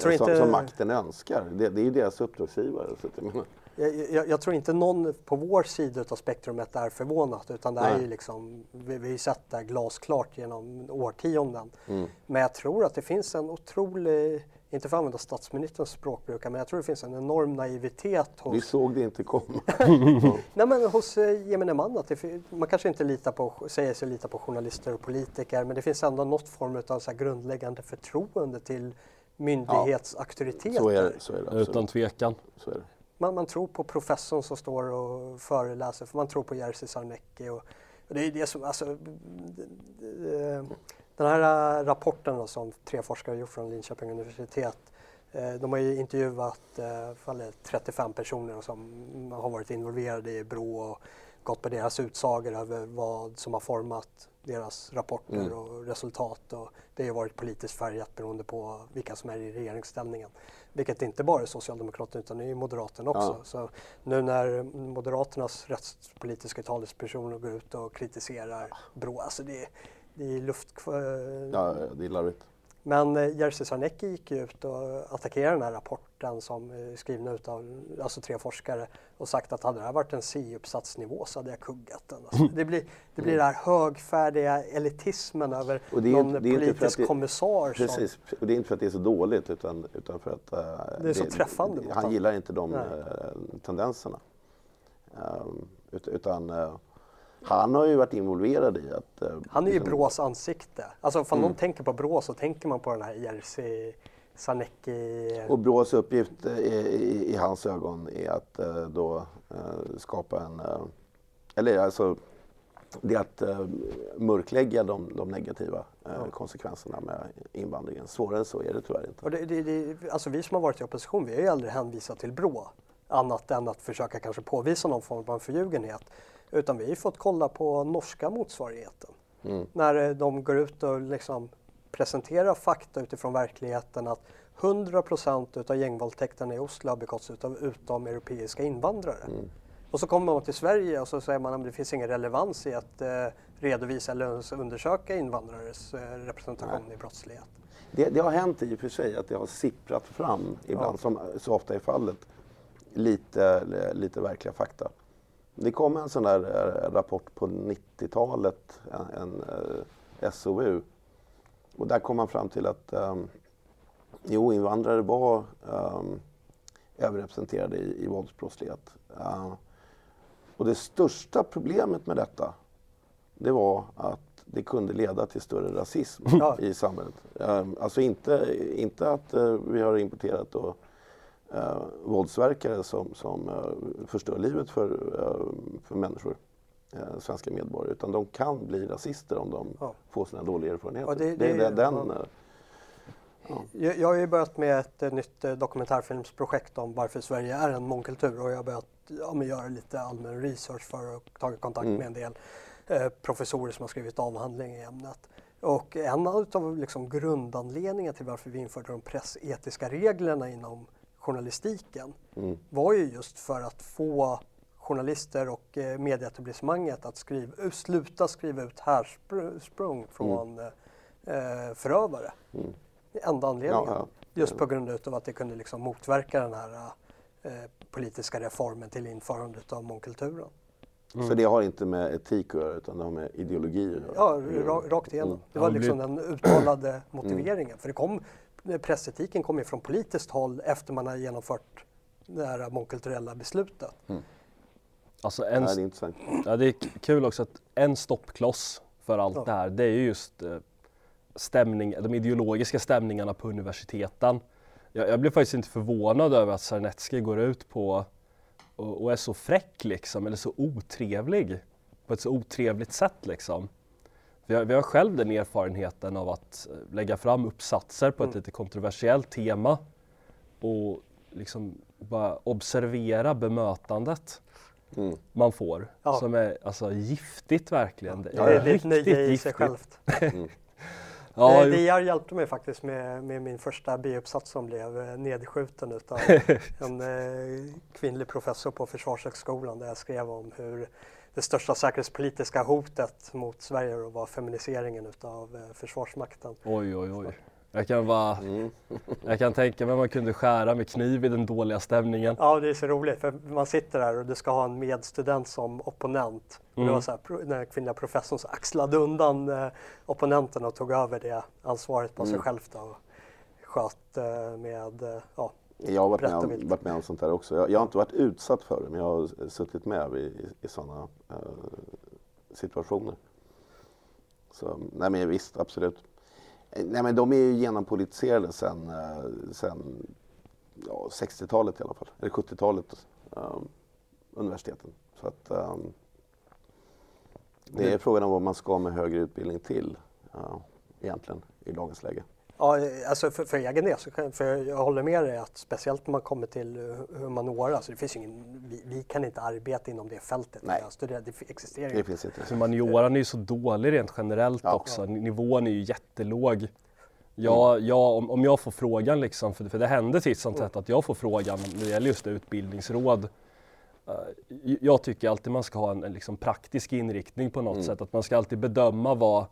Speaker 3: tror inte... som, makten önskar. Det, det är ju deras uppdragsgivare. Så att jag
Speaker 2: jag, jag, tror inte någon på vår sida av spektrumet är förvånad utan det är ju liksom, vi, vi har sett det glasklart genom årtionden. Mm. Men jag tror att det finns en otrolig, inte för att använda statsministerns språkbruk, men jag tror det finns en enorm naivitet hos...
Speaker 3: Vi såg det inte komma.
Speaker 2: Nej men hos eh, gemene man, att det, man kanske inte litar på, säger sig lita på journalister och politiker, men det finns ändå något form av så grundläggande förtroende till myndighetsauktoriteter. Ja, så
Speaker 3: är det, så är
Speaker 1: det Utan tvekan.
Speaker 3: Så är det
Speaker 2: man, man tror på professorn som står och föreläser, för man tror på Jerzy Sarnecki. Och, och det är det som, alltså, eh, den här eh, rapporten då, som tre forskare gjort från Linköping universitet, eh, de har ju intervjuat 35 personer som har varit involverade i BRÅ och gått på deras utsagor över vad som har format deras rapporter mm. och resultat. Och det har varit politiskt färgat beroende på vilka som är i regeringsställningen. Vilket inte bara är Socialdemokraterna utan det är Moderaterna också. Ja. Så nu när Moderaternas rättspolitiska talespersoner går ut och kritiserar Brå, alltså det, det är luft...
Speaker 3: Ja, det är larvigt.
Speaker 2: Men eh, Jerzy Sarnecki gick ut och attackerade den här rapporten som är skriven av alltså tre forskare och sagt att hade det här varit en C-uppsatsnivå så hade jag kuggat den. Alltså, det, blir, det blir den här högfärdiga elitismen över och det är, någon det är politisk det, kommissar.
Speaker 3: Precis, som, och det är inte för att det är så dåligt utan, utan för att uh,
Speaker 2: det är så träffande.
Speaker 3: Han gillar inte de uh, tendenserna. Um, utan uh, han har ju varit involverad i att... Eh,
Speaker 2: han är ju liksom... Brås ansikte. Alltså om mm. någon tänker på Brå så tänker man på den här Jerzy Sarnecki.
Speaker 3: Och Brås uppgift i, i, i, hans ögon är att eh, då eh, skapa en... Eh, eller alltså, det är att eh, mörklägga de, de negativa eh, ja. konsekvenserna med invandringen. Svårare än så är det tyvärr inte.
Speaker 2: Och det, det, det, alltså vi som har varit i opposition, vi har ju aldrig hänvisat till Brå. Annat än att försöka kanske påvisa någon form av förljugenhet. Utan vi har fått kolla på norska motsvarigheten. Mm. När eh, de går ut och liksom presenterar fakta utifrån verkligheten att 100 procent utav gängvåldtäkterna i Oslo har begåtts av utomeuropeiska invandrare. Mm. Och så kommer man till Sverige och så säger man att det finns ingen relevans i att eh, redovisa eller undersöka invandrares eh, representation Nej. i brottslighet.
Speaker 3: Det, det, har hänt i och för sig att det har sipprat fram, ibland ja. som så ofta är fallet, lite, lite verkliga fakta. Det kom en sån där eh, rapport på 90-talet, en, uh, SOU. Och där kom man fram till att um, jo, invandrare var um, överrepresenterade i, i våldsbrottslighet. Uh, och det största problemet med detta, det var att det kunde leda till större rasism i samhället. Um, alltså inte, inte att uh, vi har importerat då, uh, våldsverkare som, som uh, förstör livet för, uh, för människor, uh, svenska medborgare, utan de kan bli rasister om de ja. får sina dåliga erfarenheter.
Speaker 2: Det, det, det, är den, ja. Jag, jag har ju börjat med ett nytt dokumentärfilmsprojekt om varför Sverige är en mångkultur och jag har börjat ja, göra lite allmän research för att ta kontakt mm. med en del eh, professorer som har skrivit avhandling i ämnet. Och en av liksom, grundanledningarna till varför vi införde de pressetiska reglerna inom journalistiken mm. var ju just för att få journalister och eh, medieetablissemanget att skriva, sluta skriva ut härsprung från mm. eh, förövare. Mm. Enda anledningen. Ja, ja. Just på grund av att det kunde liksom motverka den här eh, politiska reformen till införandet av mångkulturen.
Speaker 3: Mm. Så det har inte med etik att göra utan det har med ideologi att göra?
Speaker 2: Ja, rakt igenom. Mm. Det var liksom den uttalade mm. motiveringen. För det kom pressetiken kommer ju från politiskt håll efter man har genomfört det här mångkulturella beslutet. Mm.
Speaker 1: Alltså en, ja, det, är intressant. Ja, det är kul också att en stoppkloss för allt ja. det här, det är ju just eh, stämning, de ideologiska stämningarna på universiteten. Jag, jag blev faktiskt inte förvånad över att Sarnecki går ut på och, och, är så fräck liksom, eller så otrevlig på ett så otrevligt sätt liksom. Vi har, vi har själv den erfarenheten av att eh, lägga fram uppsatser på ett mm. lite kontroversiellt tema och liksom bara observera bemötandet mm. man får ja. som är alltså giftigt verkligen.
Speaker 2: Ja. Det är, det är riktigt nöje i sig självt. Mm. ja, det, det hjälpte mig faktiskt med, med min första biuppsats som blev eh, nedskjuten utav en eh, kvinnlig professor på Försvarshögskolan där jag skrev om hur det största säkerhetspolitiska hotet mot Sverige var feminiseringen utav eh, Försvarsmakten.
Speaker 1: Oj, oj, oj. Jag kan, bara, mm. jag kan tänka mig att man kunde skära med kniv i den dåliga stämningen.
Speaker 2: Ja, det är så roligt för man sitter där och du ska ha en medstudent som opponent. Mm. Det var så här, den kvinnliga professorn så axlade undan eh, opponenten och tog över det ansvaret på mm. sig själv då, och sköt eh, med eh, ja,
Speaker 3: jag har varit med, om, varit med om sånt här också. Jag, jag, har inte varit utsatt för det, men jag har suttit med i, i, i sådana uh, situationer. Så, nej men visst, absolut. Nej men de är ju genompolitiserade sen, uh, sen ja, 60-talet i alla fall, eller 70-talet, um, universiteten. Så att um, det är frågan om vad man ska med högre utbildning till uh, egentligen i dagens läge.
Speaker 2: Ja, alltså för, för egen del, för jag håller med dig att speciellt när man kommer till eh, humaniora, så det finns ingen, vi, vi kan inte arbeta inom det fältet.
Speaker 3: Nej.
Speaker 2: Studerar, det existerar
Speaker 3: det finns inte.
Speaker 1: Humanioran är ju så dålig rent generellt ja. också, nivån är ju jättelåg. Ja, mm. ja, om, om jag får frågan, liksom, för, för det händer titt som tätt att jag får frågan när det gäller just utbildningsråd. Uh, jag tycker alltid man ska ha en, en liksom praktisk inriktning på något mm. sätt, att man ska alltid bedöma vad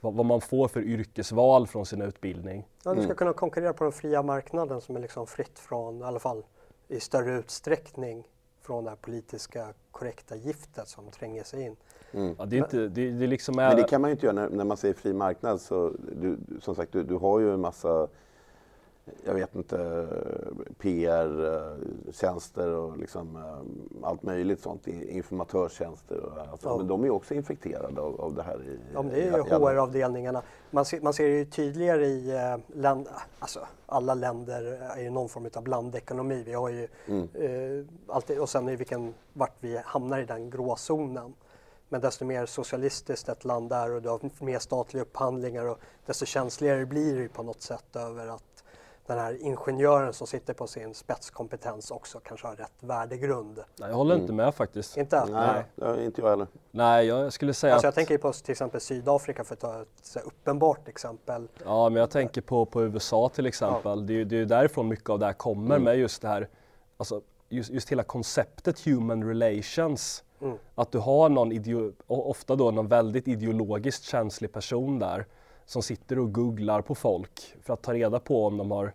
Speaker 1: vad, vad, man får för yrkesval från sin utbildning.
Speaker 2: Ja, du ska mm. kunna konkurrera på den fria marknaden som är liksom fritt från, i alla fall i större utsträckning, från det här politiska korrekta giftet som tränger sig in.
Speaker 1: Mm. Ja, det, är inte, det, det liksom är...
Speaker 3: Men det kan man ju inte göra när, när man säger fri marknad. Så du, som sagt, du, du har ju en massa jag vet inte, PR-tjänster och liksom eh, allt möjligt sånt, informatörstjänster. Och, alltså, ja. Men de är ju också infekterade av, av det här. I,
Speaker 2: ja, det är ju HR-avdelningarna. Man ser, man ser det ju tydligare i eh, länder, alltså alla länder är ju någon form av blandekonomi. Vi har ju mm. eh, alltid, och sen i vilken, vart vi hamnar i den gråzonen. Men desto mer socialistiskt ett land är och du har mer statliga upphandlingar och desto känsligare blir det på något sätt över att den här ingenjören som sitter på sin spetskompetens också kanske har rätt värdegrund.
Speaker 1: Nej, jag håller mm. inte med faktiskt.
Speaker 2: Inte?
Speaker 3: Nej, Nej. inte jag heller.
Speaker 1: Nej, jag skulle säga
Speaker 2: alltså,
Speaker 1: att...
Speaker 2: Jag tänker på till exempel Sydafrika för att ta ett uppenbart exempel.
Speaker 1: Ja, men jag tänker på, på USA till exempel. Ja. Det, är, det är därifrån mycket av det här kommer mm. med just det här, alltså just, just hela konceptet human relations. Mm. Att du har någon, ideo, ofta då någon väldigt ideologiskt känslig person där som sitter och googlar på folk för att ta reda på om de har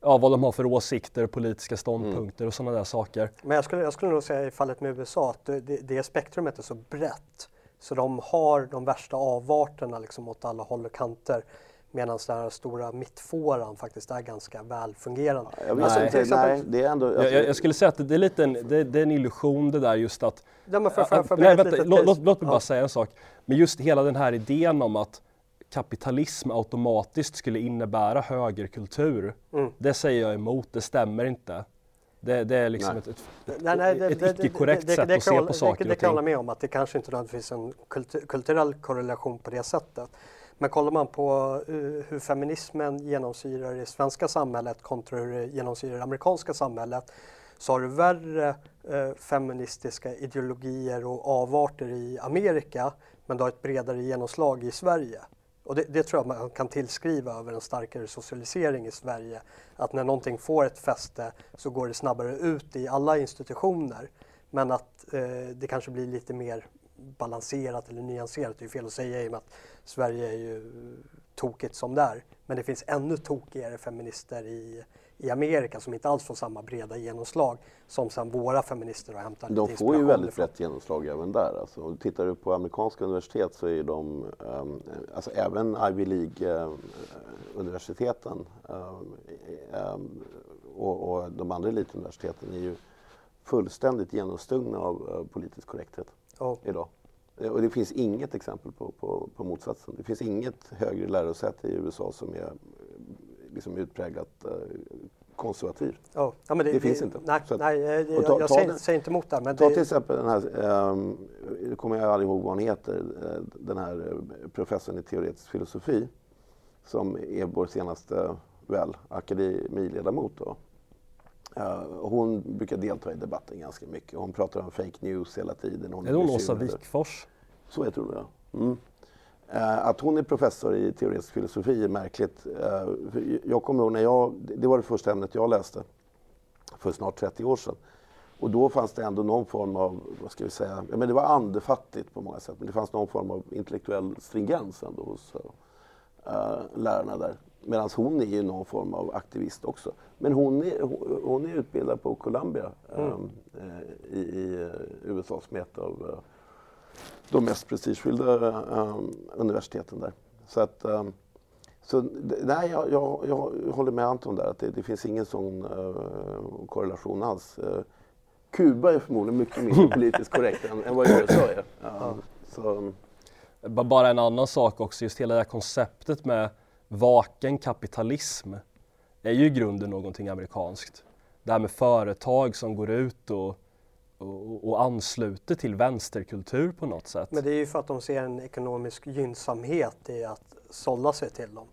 Speaker 1: ja, vad de har för åsikter, politiska ståndpunkter mm. och sådana där saker.
Speaker 2: Men jag skulle, jag skulle nog säga i fallet med USA att det, det spektrumet är så brett så de har de värsta avarterna liksom åt alla håll och kanter. Medan den här stora mittfåran faktiskt är ganska välfungerande.
Speaker 1: Ja, jag, alltså, nej, nej, det är ändå, jag, jag, skulle säga att det är, lite en, det, det är en illusion det där just att... Ja, för, för, för nej, vänta, låt, låt, låt mig bara säga en sak. Men just hela den här idén om att kapitalism automatiskt skulle innebära högerkultur. Mm. Det säger jag emot, det stämmer inte. Det, det är liksom nej. ett, ett, nej, nej, det, ett icke-korrekt sätt att se på saker och ting.
Speaker 2: Det kan jag hålla med om att det kanske inte finns en kultur, kulturell korrelation på det sättet. Men kollar man på uh, hur feminismen genomsyrar det svenska samhället kontra hur det genomsyrar det amerikanska samhället så har du värre uh, feministiska ideologier och avarter i Amerika men du har ett bredare genomslag i Sverige. Och det, det, tror jag man kan tillskriva över en starkare socialisering i Sverige. Att när någonting får ett fäste så går det snabbare ut i alla institutioner. Men att eh, det kanske blir lite mer balanserat eller nyanserat, det är fel att säga i och med att Sverige är ju tokigt som det är. Men det finns ännu tokigare feminister i, i Amerika som inte alls får samma breda genomslag som sen våra feminister har hämtat
Speaker 3: De får ju väldigt brett genomslag även där. Alltså, tittar du på amerikanska universitet så är de, um, alltså även Ivy League-universiteten um, um, och, och, de andra elituniversiteten är ju fullständigt genomstungna av uh, politisk korrekthet oh. idag. Och det finns inget exempel på, på, på, motsatsen. Det finns inget högre lärosäte i USA som är liksom utpräglat uh, konservativ.
Speaker 2: Oh. Ja, det,
Speaker 3: det, finns inte.
Speaker 2: Nej, att, nej jag, ta, jag säger, den, säger, inte emot det. Men
Speaker 3: ta till exempel den här, um, nu kommer jag aldrig ihåg vad hon heter, uh, den här professorn i teoretisk filosofi som är vår senaste, väl, akademiledamot. Då. Uh, hon brukar delta i debatten ganska mycket. Hon pratar om fake news hela tiden.
Speaker 1: Hon är det hon Åsa Wikfors?
Speaker 3: Så jag tror det. Mm. Uh, att hon är professor i teoretisk filosofi är märkligt. Uh, jag kommer ihåg när jag, det var det första ämnet jag läste för snart 30 år sedan. Och då fanns det ändå någon form av, vad ska vi säga, ja, men det var andefattigt på många sätt, men det fanns någon form av intellektuell stringens ändå hos uh, lärarna där. Medan hon är ju någon form av aktivist också. Men hon är, hon är utbildad på Columbia mm. um, i, i, eh, USA som är ett av de mest prestigefyllda um, universiteten där. Så att, um, så, nej, jag, jag, jag, håller med Anton där att det, det finns ingen sån uh, korrelation alls. Uh, Kuba är förmodligen mycket mer politiskt korrekt än, än vad USA är. Um, så,
Speaker 1: Bara en annan sak också, just hela det här konceptet med vaken kapitalism är ju i grunden någonting amerikanskt. Det här med företag som går ut och, och, och, ansluter till vänsterkultur på något sätt.
Speaker 2: Men det är ju för att de ser en ekonomisk gynnsamhet i att sålla sig till dem.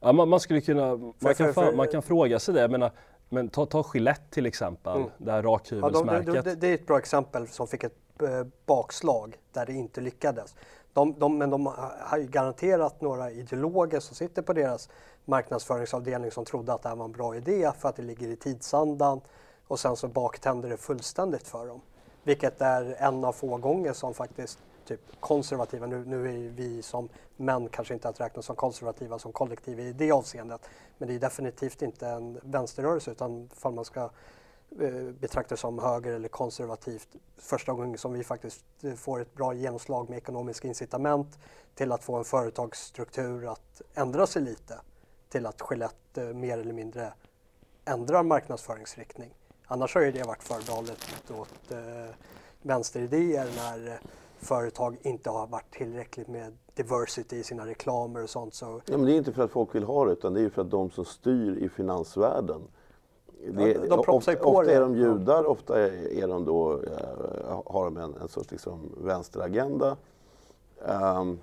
Speaker 1: Ja, man, man skulle kunna, man, för, kan, för, man kan fråga sig det. Men, men ta, ta Gillette till exempel, mm. det här rakhyvelsmärket. Ja,
Speaker 2: de, de, det är ett bra exempel som fick ett eh, bakslag där det inte lyckades. De, de, men de har ju garanterat några ideologer som sitter på deras marknadsföringsavdelning som trodde att det här var en bra idé för att det ligger i tidsandan och sen så baktänder det fullständigt för dem. Vilket är en av få gånger som faktiskt typ konservativa, nu, nu är vi som män kanske inte att räkna som konservativa som kollektiv i det avseendet, men det är definitivt inte en vänsterrörelse utan fall man ska eh, betraktas som höger eller konservativt första gången som vi faktiskt eh, får ett bra genomslag med ekonomiska incitament till att få en företagsstruktur att ändra sig lite till att Skelett eh, mer eller mindre ändrar marknadsföringsriktning. Annars har ju det varit förbehållet åt eh, vänsteridéer när företag inte har varit tillräckligt med diversity i sina reklamer och sånt. Så...
Speaker 3: Ja, men det är inte för att folk vill ha det utan det är för att de som styr i finansvärlden
Speaker 2: det, ja, de
Speaker 3: ofta, ofta är de judar, ofta är de då, uh, har de en, en sorts liksom vänsteragenda. Um,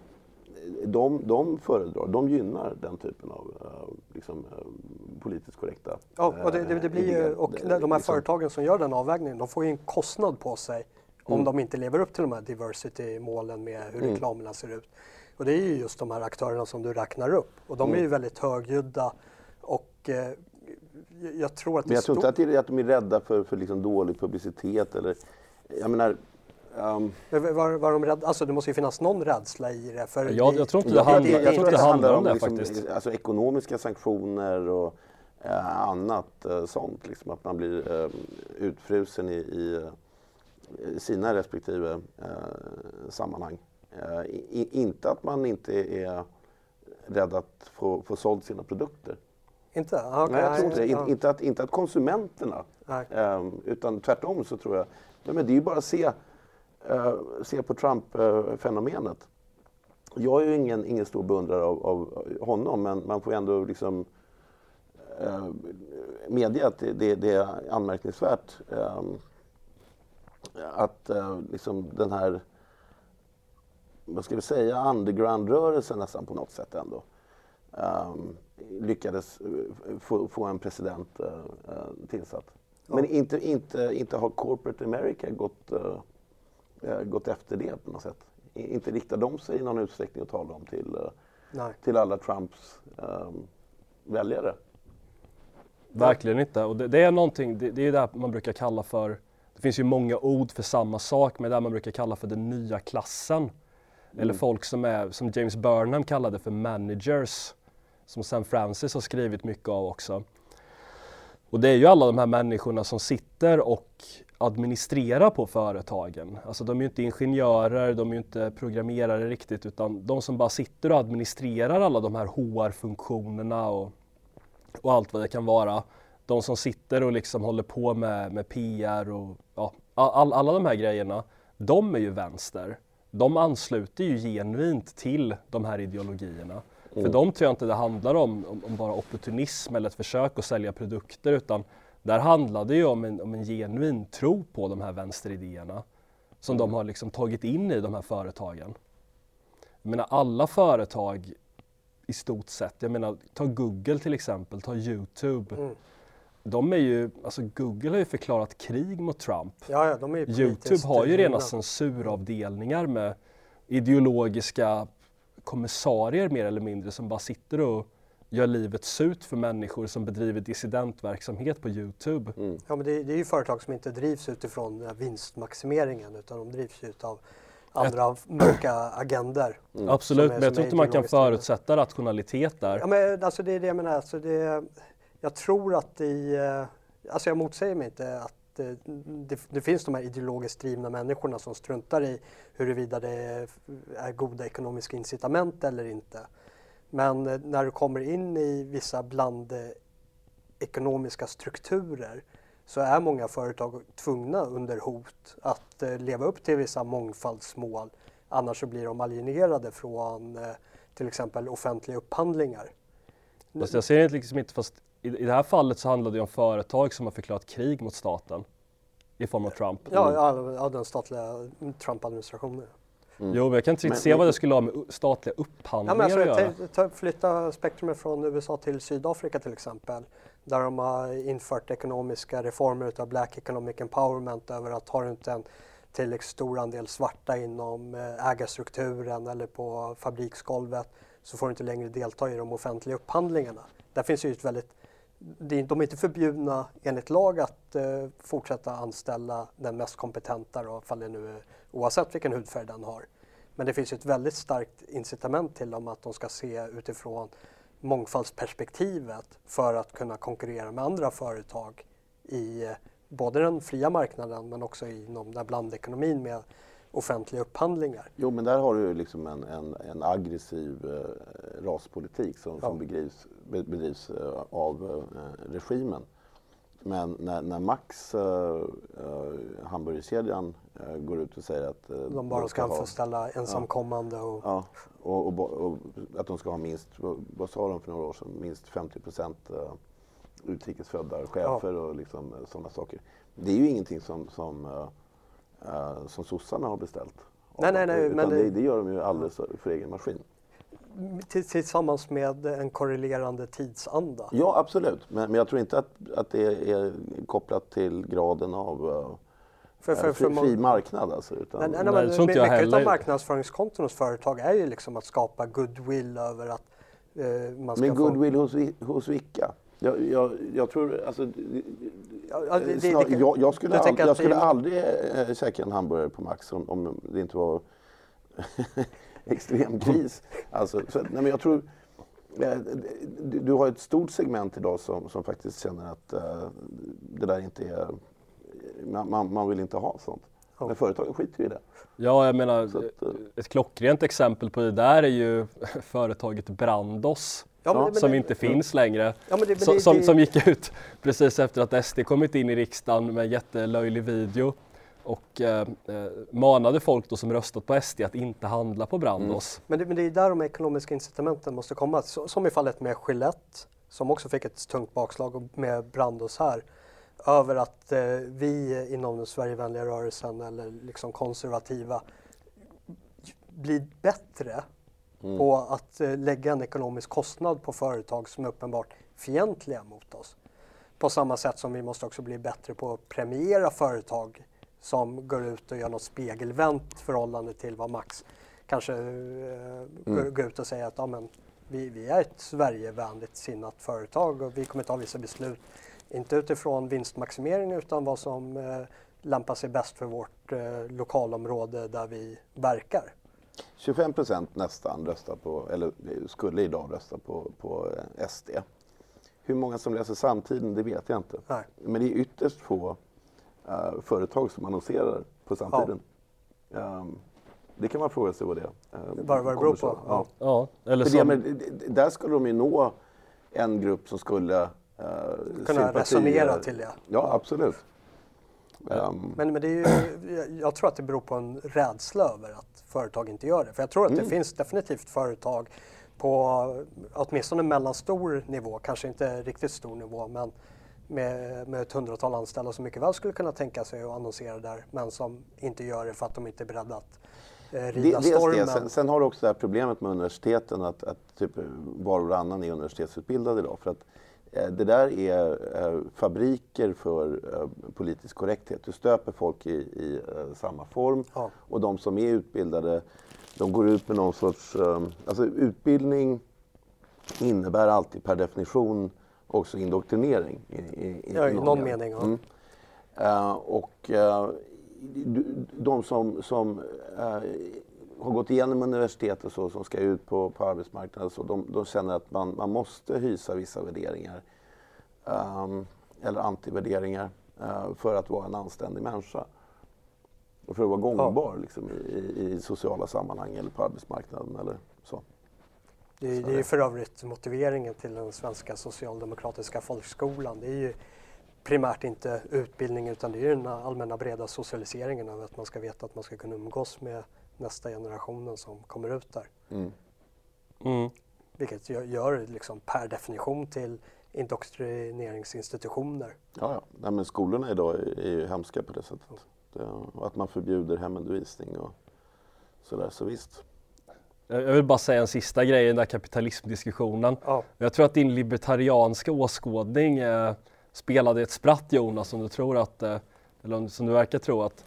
Speaker 3: de, de föredrar, de gynnar den typen av uh, liksom, uh, politiskt korrekta
Speaker 2: Ja, och, det, det, det blir ju, och de här liksom. företagen som gör den avvägningen, de får ju en kostnad på sig om mm. de inte lever upp till de här diversity-målen med hur mm. reklamerna ser ut. Och det är ju just de här aktörerna som du räknar upp och de är ju mm. väldigt högljudda och jag tror att
Speaker 3: Men jag tror inte att, det att de är rädda för, för liksom dålig publicitet eller... Jag menar,
Speaker 2: Um, var, var de rädda? Alltså det måste ju finnas någon rädsla i det.
Speaker 1: För jag, jag tror inte det, handlar, jag, jag tror det handlar om det liksom, faktiskt.
Speaker 3: Alltså ekonomiska sanktioner och eh, annat eh, sånt. Liksom, att man blir eh, utfrusen i, i, i sina respektive eh, sammanhang. Eh, I, inte att man inte är rädd att få, få sålt sina produkter.
Speaker 2: Inte?
Speaker 3: Okay. Nej, jag tror inte det. Ja. Inte, att, inte att konsumenterna, eh, utan tvärtom så tror jag, men det är ju bara att se se på Trump-fenomenet. Jag är ju ingen, ingen stor beundrare av, av, honom, men man får ändå liksom eh, medge att det, det, är anmärkningsvärt eh, att eh, liksom den här, vad ska vi säga, underground-rörelsen nästan på något sätt ändå um, lyckades eh, få, få, en president tillsatt. Ja. Men inte, inte, inte har corporate America gått eh, gått efter det på något sätt. Inte riktar de sig i någon utsträckning och talar om till, eh, till alla Trumps eh, väljare.
Speaker 1: Verkligen inte. Och det, det är någonting, det, det är det man brukar kalla för, det finns ju många ord för samma sak, men det man brukar kalla för den nya klassen. Mm. Eller folk som är, som James Burnham kallade för managers, som Sam Francis har skrivit mycket av också. Och det är ju alla de här människorna som sitter och administrerar på företagen. Alltså de är ju inte ingenjörer, de är ju inte programmerare riktigt utan de som bara sitter och administrerar alla de här HR-funktionerna och, och allt vad det kan vara. De som sitter och liksom håller på med, med PR och ja, all, alla de här grejerna, de är ju vänster. De ansluter ju genuint till de här ideologierna. Mm. För de tror jag inte det handlar om, om, om bara opportunism eller ett försök att sälja produkter utan där handlar det ju om en, om en genuin tro på de här vänsteridéerna som mm. de har liksom tagit in i de här företagen. Jag menar alla företag i stort sett, jag menar ta Google till exempel, ta Youtube. Mm. De är ju, alltså Google har ju förklarat krig mot Trump.
Speaker 2: Ja, ja, de är
Speaker 1: Youtube har ju rena censuravdelningar med ideologiska kommissarier mer eller mindre som bara sitter och gör livet surt för människor som bedriver dissidentverksamhet på Youtube.
Speaker 2: Mm. Ja, men det, det, är ju företag som inte drivs utifrån vinstmaximeringen utan de drivs utav andra Ett... mörka agender.
Speaker 1: Mm. Absolut, är, men jag tror inte man kan förutsätta rationalitet där.
Speaker 2: Ja, men alltså det är det jag menar. Alltså det, jag tror att i, eh, alltså jag motsäger mig inte att det, eh, det, det, finns de här ideologiskt drivna människorna som struntar i huruvida det är goda ekonomiska incitament eller inte. Men eh, när du kommer in i vissa blandekonomiska strukturer så är många företag tvungna under hot att eh, leva upp till vissa mångfaldsmål. Annars så blir de alienerade från till exempel offentliga upphandlingar.
Speaker 1: Fast jag ser det liksom inte, fast i, i det här fallet så handlar det om företag som har förklarat krig mot staten i form av Trump.
Speaker 2: Ja, ja, ja den statliga Trump-administrationen.
Speaker 1: Mm. Jo, men jag kan inte men, se vad det skulle ha med statliga upphandlingar ja, alltså, att
Speaker 2: göra. Ta, flytta spektrumet från USA till Sydafrika till exempel. Där de har infört ekonomiska reformer utav Black Economic Empowerment över att har du inte en tillräckligt stor andel svarta inom eh, ägarstrukturen eller på fabriksgolvet så får du inte längre delta i de offentliga upphandlingarna. Där finns ju ett väldigt de är inte förbjudna enligt lag att eh, fortsätta anställa den mest kompetenta då, det nu är, oavsett vilken hudfärg den har. Men det finns ett väldigt starkt incitament till dem att de ska se utifrån mångfaldsperspektivet för att kunna konkurrera med andra företag i eh, både den fria marknaden men också inom den blandekonomin med offentliga upphandlingar.
Speaker 3: Jo, men där har du liksom en, en, en aggressiv eh, raspolitik som, ja. som bedrivs, bedrivs eh, av eh, regimen. Men när, när Max, eh, eh hamburgerkedjan, eh, går ut och säger att
Speaker 2: eh, de bara ska, ska anställa ensamkommande och...
Speaker 3: Ja, och, och, och, att de ska ha minst, vad sa de för några år sedan, minst 50 procent utrikesfödda chefer ja. och liksom, sådana saker. Det är ju ingenting som, som uh, som sossarna har beställt.
Speaker 2: Nej, nej, nej.
Speaker 3: men det, det gör de ju alldeles för egen maskin.
Speaker 2: Tillsammans med en korrelerande tidsanda?
Speaker 3: Ja, absolut. Men, men jag tror inte att, att det är kopplat till graden av uh, för, för, fri, fri marknad alltså. Utan,
Speaker 2: nej, nej, nej, men, mycket heller. av marknadsföringskonton hos företag är ju liksom att skapa goodwill över att
Speaker 3: uh, man ska
Speaker 2: Men
Speaker 3: goodwill få... hos, hos vilka? Jag, jag, jag tror, alltså, ja, det, det, snar, jag, jag, skulle, all, jag skulle aldrig äh, käka en hamburgare på Max om, om det inte var extrem kris. Alltså, så, nej, men jag tror, äh, du, du, har ett stort segment idag som, som faktiskt känner att äh, det där inte är, man, man vill inte ha sånt. Men företagen skiter i det.
Speaker 1: Ja, jag menar, att, ett klockrent exempel på det där är ju företaget Brandos Ja, men, som men, inte finns längre. Ja, det, det, som, det, som gick ut precis efter att SD kommit in i riksdagen med en jättelöjlig video och eh, eh, manade folk då som röstat på SD att inte handla på Brandos.
Speaker 2: Mm. Men, det, men det är där de ekonomiska incitamenten måste komma. Så, som i fallet med Gillette som också fick ett tungt bakslag med Brandos här. Över att eh, vi inom den Sverigevänliga rörelsen eller liksom konservativa blir bättre mm. på att eh, lägga en ekonomisk kostnad på företag som är uppenbart fientliga mot oss. På samma sätt som vi måste också bli bättre på att premiera företag som går ut och gör något spegelvänt förhållande till vad Max kanske eh, mm. går ut och säger att ja, men, vi, vi är ett Sverigevänligt sinnat företag och vi kommer ta vissa beslut, inte utifrån vinstmaximering utan vad som eh, lämpar sig bäst för vårt eh, lokalområde där vi verkar.
Speaker 3: 25 procent nästan röstar på, eller skulle idag rösta på, på eh, SD. Hur många som läser Samtiden, det vet jag inte. Nej. Men det är ytterst få uh, företag som annonserar på Samtiden. Ja. Um, det kan man fråga sig vad det
Speaker 2: är. Um, vad det beror på? Ja.
Speaker 1: ja. eller
Speaker 3: som... det, där skulle de ju nå en grupp som skulle uh,
Speaker 2: Kunna resonera till det.
Speaker 3: Ja, absolut.
Speaker 2: Um, men, men det är ju, jag tror att det beror på en rädsla över att företag inte gör det. För jag tror att mm. det finns definitivt företag på åtminstone mellanstor nivå, kanske inte riktigt stor nivå, men med, med ett hundratal anställda som mycket väl skulle kunna tänka sig att annonsera där, men som inte gör det för att de inte är beredda att eh, rida det, stormen.
Speaker 3: Sen, sen, har du också det här problemet med universiteten, att, att typ var och varannan är universitetsutbildad idag. För att det där är eh, fabriker för eh, politisk korrekthet. Du stöper folk i, i samma form ja. och de som är utbildade de går ut med någon sorts... Alltså utbildning innebär alltid per definition också indoktrinering.
Speaker 2: I, i, ja, i någon, någon mening. Ja. Mm.
Speaker 3: Uh, och uh, de som, som uh, har gått igenom universitetet så, som ska ut på, på arbetsmarknaden, så de, de känner att man, man måste hysa vissa värderingar um, eller antivärderingar uh, för att vara en anständig människa. Och för att vara gångbar ja. liksom, i, i, sociala sammanhang eller på arbetsmarknaden eller så.
Speaker 2: Det, är, det är för övrigt motiveringen till den svenska socialdemokratiska folkskolan. Det är ju primärt inte utbildning utan det är den allmänna breda socialiseringen av att man ska veta att man ska kunna umgås med nästa generationen som kommer ut där. Mm. Mm. Vilket gör, gör liksom per definition till indoktrineringsinstitutioner.
Speaker 3: Ja, ja. Nej, men skolorna idag är, är ju hemska på det sättet. Det, att man förbjuder hemundervisning och sådär, så visst.
Speaker 1: Jag vill bara säga en sista grej i den där kapitalismdiskussionen. Ja. Jag tror att din libertarianska åskådning eh, spelade ett spratt Jonas, som du tror att, eh, eller som du verkar tro att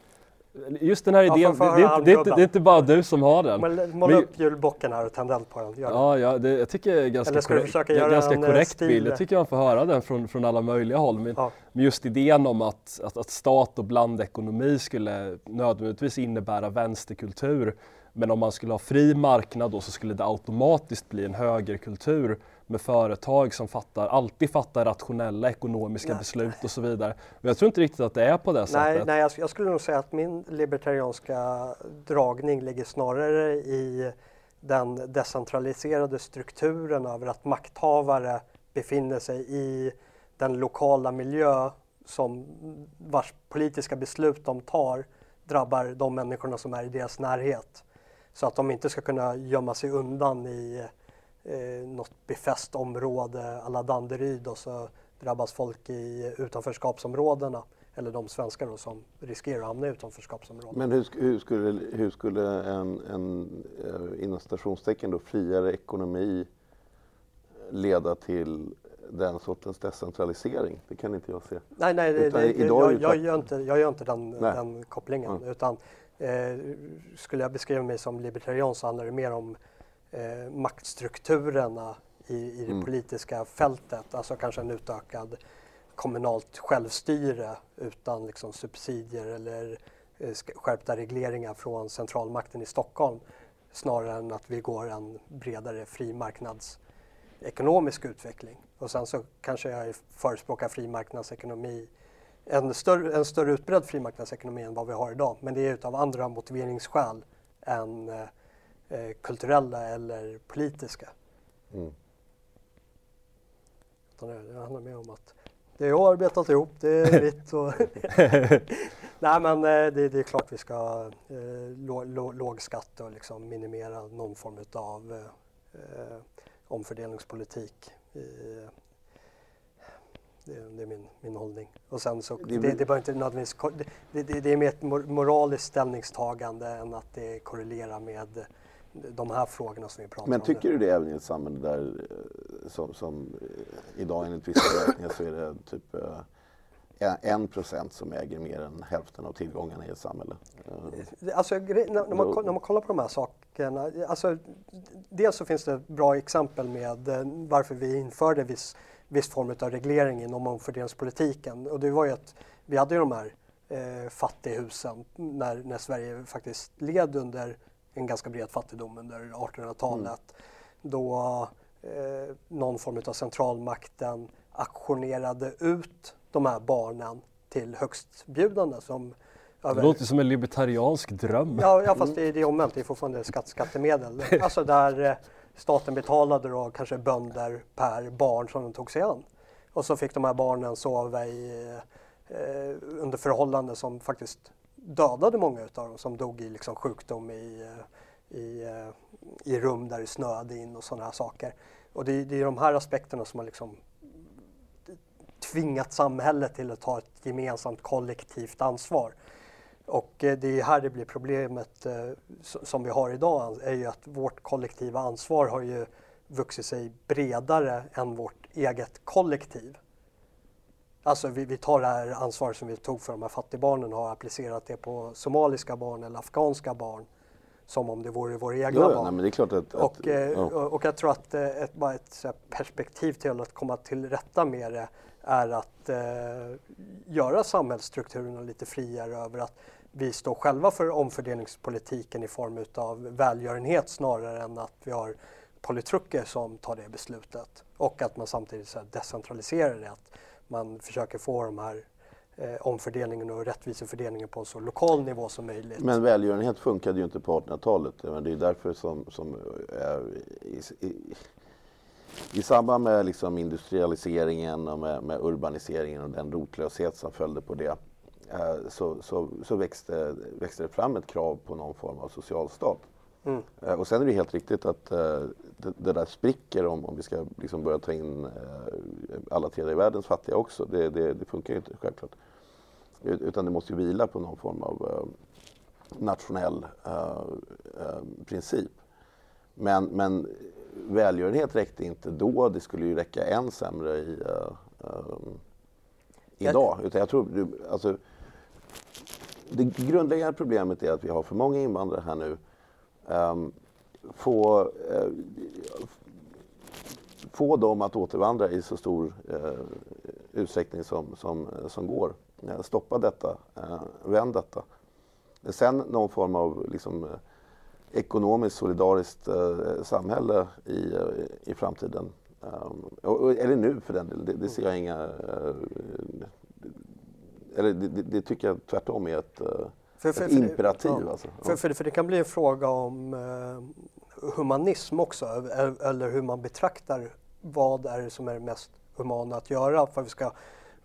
Speaker 1: Just den här idén, ja, det, det, det, det, är inte bara du som har den.
Speaker 2: Måla upp julbocken här och tänd eld på den.
Speaker 1: Ja, ja jag tycker det är ganska, korrekt, det är ganska eh, korrekt stil. bild. Jag tycker man får höra den från, från alla möjliga håll. Men, ja. men just idén om att, att, att stat och blandekonomi skulle nödvändigtvis innebära vänsterkultur. Men om man skulle ha fri marknad då så skulle det automatiskt bli en högerkultur med företag som fattar, alltid fattar rationella ekonomiska nej. beslut och så vidare. Men jag tror inte riktigt att det är på det
Speaker 2: nej,
Speaker 1: sättet.
Speaker 2: Nej, jag, jag skulle nog säga att min libertarianska dragning ligger snarare i den decentraliserade strukturen över att makthavare befinner sig i den lokala miljö som vars politiska beslut de tar drabbar de människorna som är i deras närhet. Så att de inte ska kunna gömma sig undan i eh, något befäst område alla Danderyd och så drabbas folk i utanförskapsområdena eller de svenskar då som riskerar att hamna i utanförskapsområden.
Speaker 3: Men hur, hur, skulle, hur skulle en, en eh, inom stationstecken då, friare ekonomi leda till den sortens decentralisering? Det kan inte jag se.
Speaker 2: Nej, nej, det, det, jag, jag, gör inte, jag gör inte den, den kopplingen. Mm. Utan eh, skulle jag beskriva mig som libertarian så handlar det mer om eh, maktstrukturerna i, i det mm. politiska fältet. Alltså kanske en utökad kommunalt självstyre utan liksom subsidier eller eh, skärpta regleringar från centralmakten i Stockholm snarare än att vi går en bredare fri marknadsekonomisk utveckling. Och sen så kanske jag förespråkar fri marknadsekonomi, en större, en större utbredd fri marknadsekonomi än vad vi har idag. Men det är utav andra motiveringsskäl än eh, kulturella eller politiska. Mm. Det handlar mer om att det jag har arbetat ihop, det är mitt. Och Nej men eh, det, det, är klart vi ska eh, lå, låg skatt och liksom minimera någon form av eh, omfördelningspolitik. I, det, det, är min, min hållning. Och sen så, det, det, det, inte nödvändigtvis, det, det, det är mer ett moraliskt ställningstagande än att det korrelerar med de här frågorna som vi pratar
Speaker 3: Men om. Men tycker du det även i ett samhälle där, eh, som, som eh, idag enligt vissa beräkningar så är det typ eh, en procent som äger mer än hälften av tillgångarna i ett samhälle?
Speaker 2: Alltså, när, man, när man kollar på de här sakerna, alltså, dels så finns det bra exempel med varför vi införde viss, viss form av reglering inom omfördelningspolitiken. Och det var ju att vi hade ju de här eh, fattighusen när, när Sverige faktiskt led under en ganska bred fattigdom under 1800-talet. Mm. Då eh, någon form av centralmakten aktionerade ut de här barnen till högstbjudande som
Speaker 1: över... Det låter som en libertariansk dröm.
Speaker 2: Ja, ja fast det, det är omvänt, det är fortfarande skatt, skattemedel. alltså där eh, staten betalade då kanske bönder per barn som de tog sig an. Och så fick de här barnen sova i, eh, under förhållanden som faktiskt dödade många av dem som dog i liksom sjukdom i, eh, i, eh, i rum där det snöade in och sådana här saker. Och det, det är de här aspekterna som har liksom tvingat samhället till att ta ett gemensamt kollektivt ansvar. Och eh, det är här det blir problemet som vi har idag, är ju att vårt kollektiva ansvar har ju vuxit sig bredare än vårt eget kollektiv. Alltså vi, vi, tar det här ansvaret som vi tog för de här fattigbarnen och har applicerat det på somaliska barn eller afghanska barn som om det vore våra egna
Speaker 3: ja,
Speaker 2: barn.
Speaker 3: Nej, men det är klart att,
Speaker 2: och, att, eh, ja. och jag tror att eh, ett, bara ett perspektiv till att komma till rätta med det är att eh, göra samhällsstrukturerna lite friare över att vi står själva för omfördelningspolitiken i form av välgörenhet snarare än att vi har politruker som tar det beslutet. Och att man samtidigt så decentraliserar det. Att man försöker få de här eh, omfördelningen och rättvisefördelningen på en så lokal nivå som möjligt.
Speaker 3: Men välgörenhet funkade ju inte på 1800-talet. Det är därför som, som eh, i, i, i, samband med liksom industrialiseringen och med, med, urbaniseringen och den rotlöshet som följde på det eh, så, så, så växte, växte det fram ett krav på någon form av socialstat. Mm. Eh, och sen är det helt riktigt att uh, det, det, där spricker om, om vi ska liksom börja ta in uh, alla tredje världens fattiga också. Det, det, det, funkar ju inte självklart. Utan det måste ju vila på någon form av nationell princip. Men, men välgörenhet räckte inte då, det skulle ju räcka än sämre i, idag. Utan jag tror, alltså, det grundläggande problemet är att vi har för många invandrare här nu um, få, uh, få dem att återvandra i så stor uh, utsträckning som, som, som går. Uh, stoppa detta, uh, vänd detta. Sen någon form av liksom, ekonomiskt solidariskt samhälle i, i framtiden. Um, eller nu för den delen, det, det ser jag inga... eller det, det, tycker jag tvärtom är ett för, för, ett imperativ ja, alltså.
Speaker 2: För, för, för, det kan bli en fråga om eh, humanism också, eller hur man betraktar vad är det som är mest humana att göra för att vi ska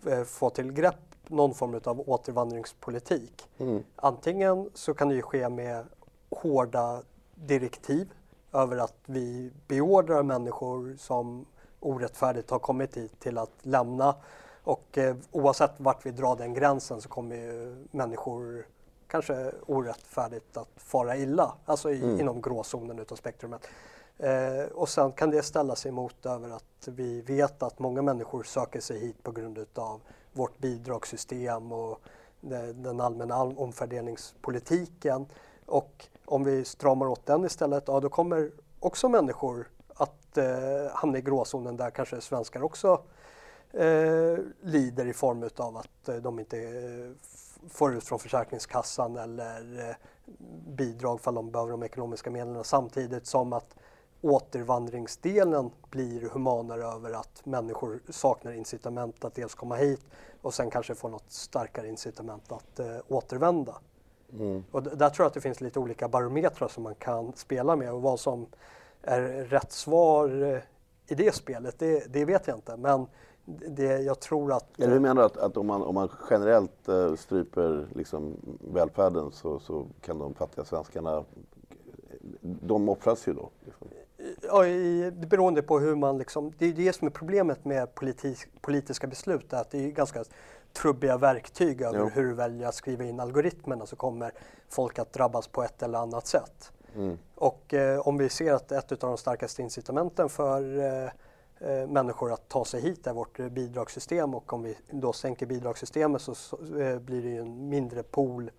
Speaker 2: eh, få till grepp någon form av återvandringspolitik. Mm. Antingen så kan det ju ske med hårda direktiv över att vi beordrar människor som orättfärdigt har kommit hit till att lämna och eh, oavsett vart vi drar den gränsen så kommer ju människor kanske orättfärdigt att fara illa, alltså i, mm. inom gråzonen utav spektrumet. Eh, och sen kan det ställas emot över att vi vet att många människor söker sig hit på grund utav vårt bidragssystem och den allmänna omfördelningspolitiken. Och om vi stramar åt den istället, ja då kommer också människor att eh, hamna i gråzonen där kanske svenskar också eh, lider i form av att eh, de inte eh, får ut från Försäkringskassan eller eh, bidrag för de behöver de ekonomiska medlen samtidigt som att återvandringsdelen blir humanare över att människor saknar incitament att dels komma hit och sen kanske få något starkare incitament att eh, återvända. Mm. Och där tror jag att det finns lite olika barometrar som man kan spela med och vad som är rätt svar eh, i det spelet, det, det vet jag inte. Men det, jag tror att...
Speaker 3: Eller du menar att, att om, man, om man generellt uh, stryper liksom välfärden så, så kan de fattiga svenskarna, de offras ju då? Liksom.
Speaker 2: Ja, i, beroende på hur man liksom, det är det som är problemet med politis, politiska beslut, att det är ganska trubbiga verktyg över jo. hur du väljer att skriva in algoritmerna så kommer folk att drabbas på ett eller annat sätt. Mm. Och eh, om vi ser att ett av de starkaste incitamenten för eh, eh, människor att ta sig hit är vårt bidragssystem och om vi då sänker bidragssystemet så, så eh, blir det ju en mindre pool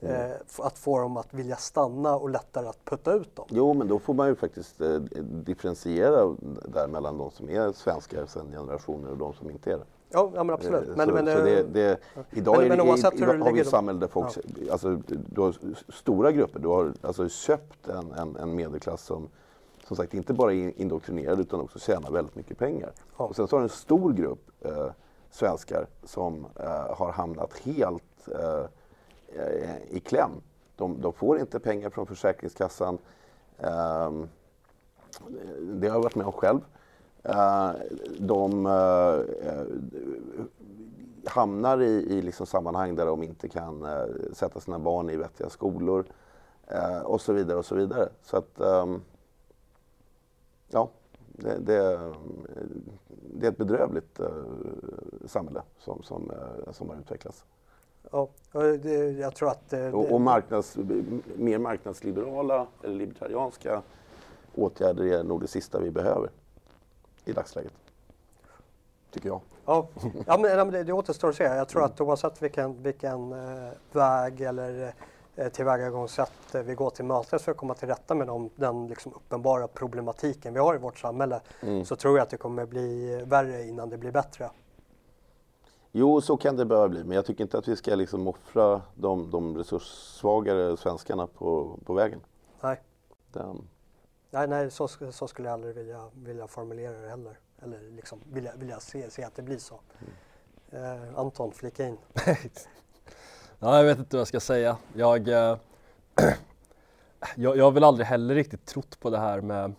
Speaker 2: Mm. Eh, att få dem att vilja stanna och lättare att putta ut dem.
Speaker 3: Jo, men då får man ju faktiskt eh, differentiera där mellan de som är svenskar sedan generationer och de som inte är det.
Speaker 2: Ja, ja men absolut.
Speaker 3: Eh, men, så, men, så det, det, idag men, är, men oavsett hur har vi ett samhälle där folk, ja. alltså, du har stora grupper, du har alltså köpt en, en, en medelklass som som sagt inte bara är indoktrinerad utan också tjänar väldigt mycket pengar. Ja. Och sen så har en stor grupp eh, svenskar som eh, har hamnat helt eh, i kläm. De, de, får inte pengar från Försäkringskassan. Ehm, det har jag varit med om själv. Eh, de eh, hamnar i, i liksom sammanhang där de inte kan eh, sätta sina barn i vettiga skolor och så vidare och så vidare. Så att, ehm, ja, det, det, det är ett bedrövligt samhälle som, som, som har utvecklats.
Speaker 2: Ja, jag tror att... Det,
Speaker 3: och, och marknads, mer marknadsliberala eller libertarianska åtgärder är nog det sista vi behöver i dagsläget. Tycker jag.
Speaker 2: Ja, ja men det, det återstår att se. Jag tror att oavsett vilken, vilken eh, väg eller eh, tillvägagångssätt vi går till mötes för att komma till rätta med de, den liksom uppenbara problematiken vi har i vårt samhälle mm. så tror jag att det kommer bli värre innan det blir bättre.
Speaker 3: Jo, så kan det behöva bli, men jag tycker inte att vi ska liksom offra de, de resurssvagare svenskarna på, på vägen.
Speaker 2: Nej. Den. Nej, nej så, så skulle jag aldrig vilja, vilja formulera det heller. Eller liksom vilja, vilja se, se att det blir så. Mm. Eh, Anton, flika in.
Speaker 1: ja, jag vet inte vad jag ska säga. Jag, eh, jag, jag har väl aldrig heller riktigt trott på det här med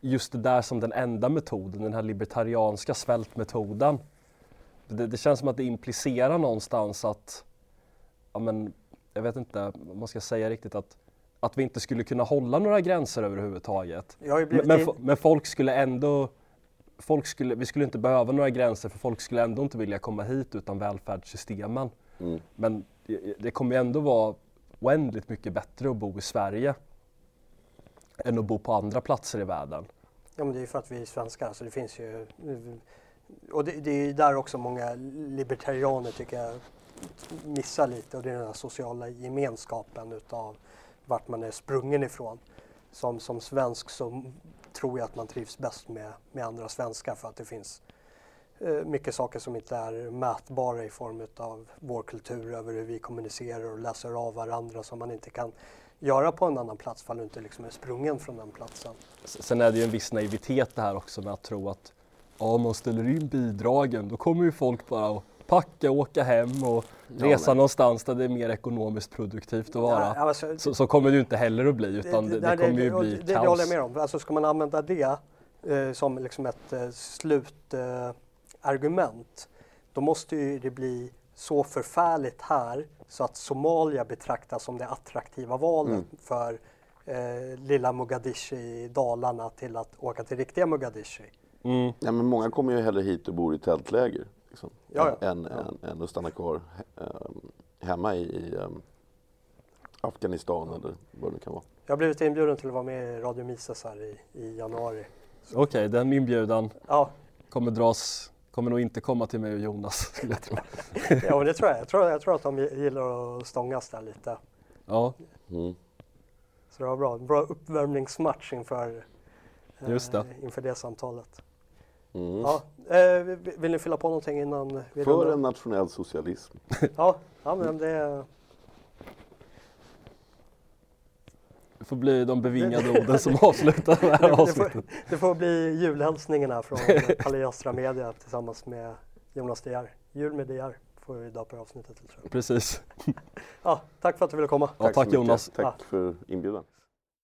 Speaker 1: just det där som den enda metoden, den här libertarianska svältmetoden. Det, det, känns som att det implicerar någonstans att, ja men, jag vet inte vad man ska säga riktigt att att vi inte skulle kunna hålla några gränser överhuvudtaget. Men, men, men, folk skulle ändå folk skulle, vi skulle inte behöva några gränser för folk skulle ändå inte vilja komma hit utan välfärdssystemen. Mm. Men det kommer ändå vara oändligt mycket bättre att bo i Sverige än att bo på andra platser i världen.
Speaker 2: Ja men det är ju för att vi är svenskar så det finns ju och det, det är där också många libertarianer tycker jag missar lite och det är den här sociala gemenskapen utav vart man är sprungen ifrån. Som, som svensk så tror jag att man trivs bäst med, med andra svenskar för att det finns eh, mycket saker som inte är mätbara i form av vår kultur över hur vi kommunicerar och läser av varandra som man inte kan göra på en annan plats för du inte liksom är sprungen från den platsen.
Speaker 1: Sen är det ju en viss naivitet det här också med att tro att om man ställer in bidragen då kommer ju folk bara att packa, åka hem och resa ja, någonstans där det är mer ekonomiskt produktivt att vara. Ja, alltså, så, så, kommer det ju inte heller att bli utan det, det, det kommer ju bli det, kaos.
Speaker 2: Det håller jag med om. Alltså ska man använda det eh, som liksom ett eh, slutargument eh, då måste ju det bli så förfärligt här så att Somalia betraktas som det attraktiva valet mm. för eh, lilla Mogadishu i Dalarna till att åka till riktiga Mogadishu.
Speaker 3: Mm. Ja, men många kommer ju hellre hit och bor i tältläger liksom, ja, ja. Än, ja. Än, än, att stanna kvar um, hemma i, i um, Afghanistan eller vad det kan vara.
Speaker 2: Jag har blivit inbjuden till att vara med i Radio Mises här i, i januari.
Speaker 1: Okej, okay, den inbjudan ja. kommer dras kommer nog inte komma till mig och Jonas, skulle jag tro.
Speaker 2: ja, men det tror jag. Jag tror, jag tror att de gillar att stångas där lite.
Speaker 1: Ja. Mm.
Speaker 2: Så det var bra. En bra uppvärmningsmatch inför
Speaker 1: Just det.
Speaker 2: Eh, inför det samtalet. Mm. Ja, eh, vill ni fylla på någonting innan
Speaker 3: vi För en nationell socialism.
Speaker 2: ja, ja, men det...
Speaker 1: Det får bli de bevingade orden som avslutar det här avsnittet.
Speaker 2: Det får, det får bli julhälsningarna från Palestra Media tillsammans med Jonas Geer. Jul med Geer får vi idag på avsnittet.
Speaker 1: Precis.
Speaker 2: ja, tack för att du ville komma.
Speaker 1: Ja, tack, tack Jonas.
Speaker 3: Tack för inbjudan.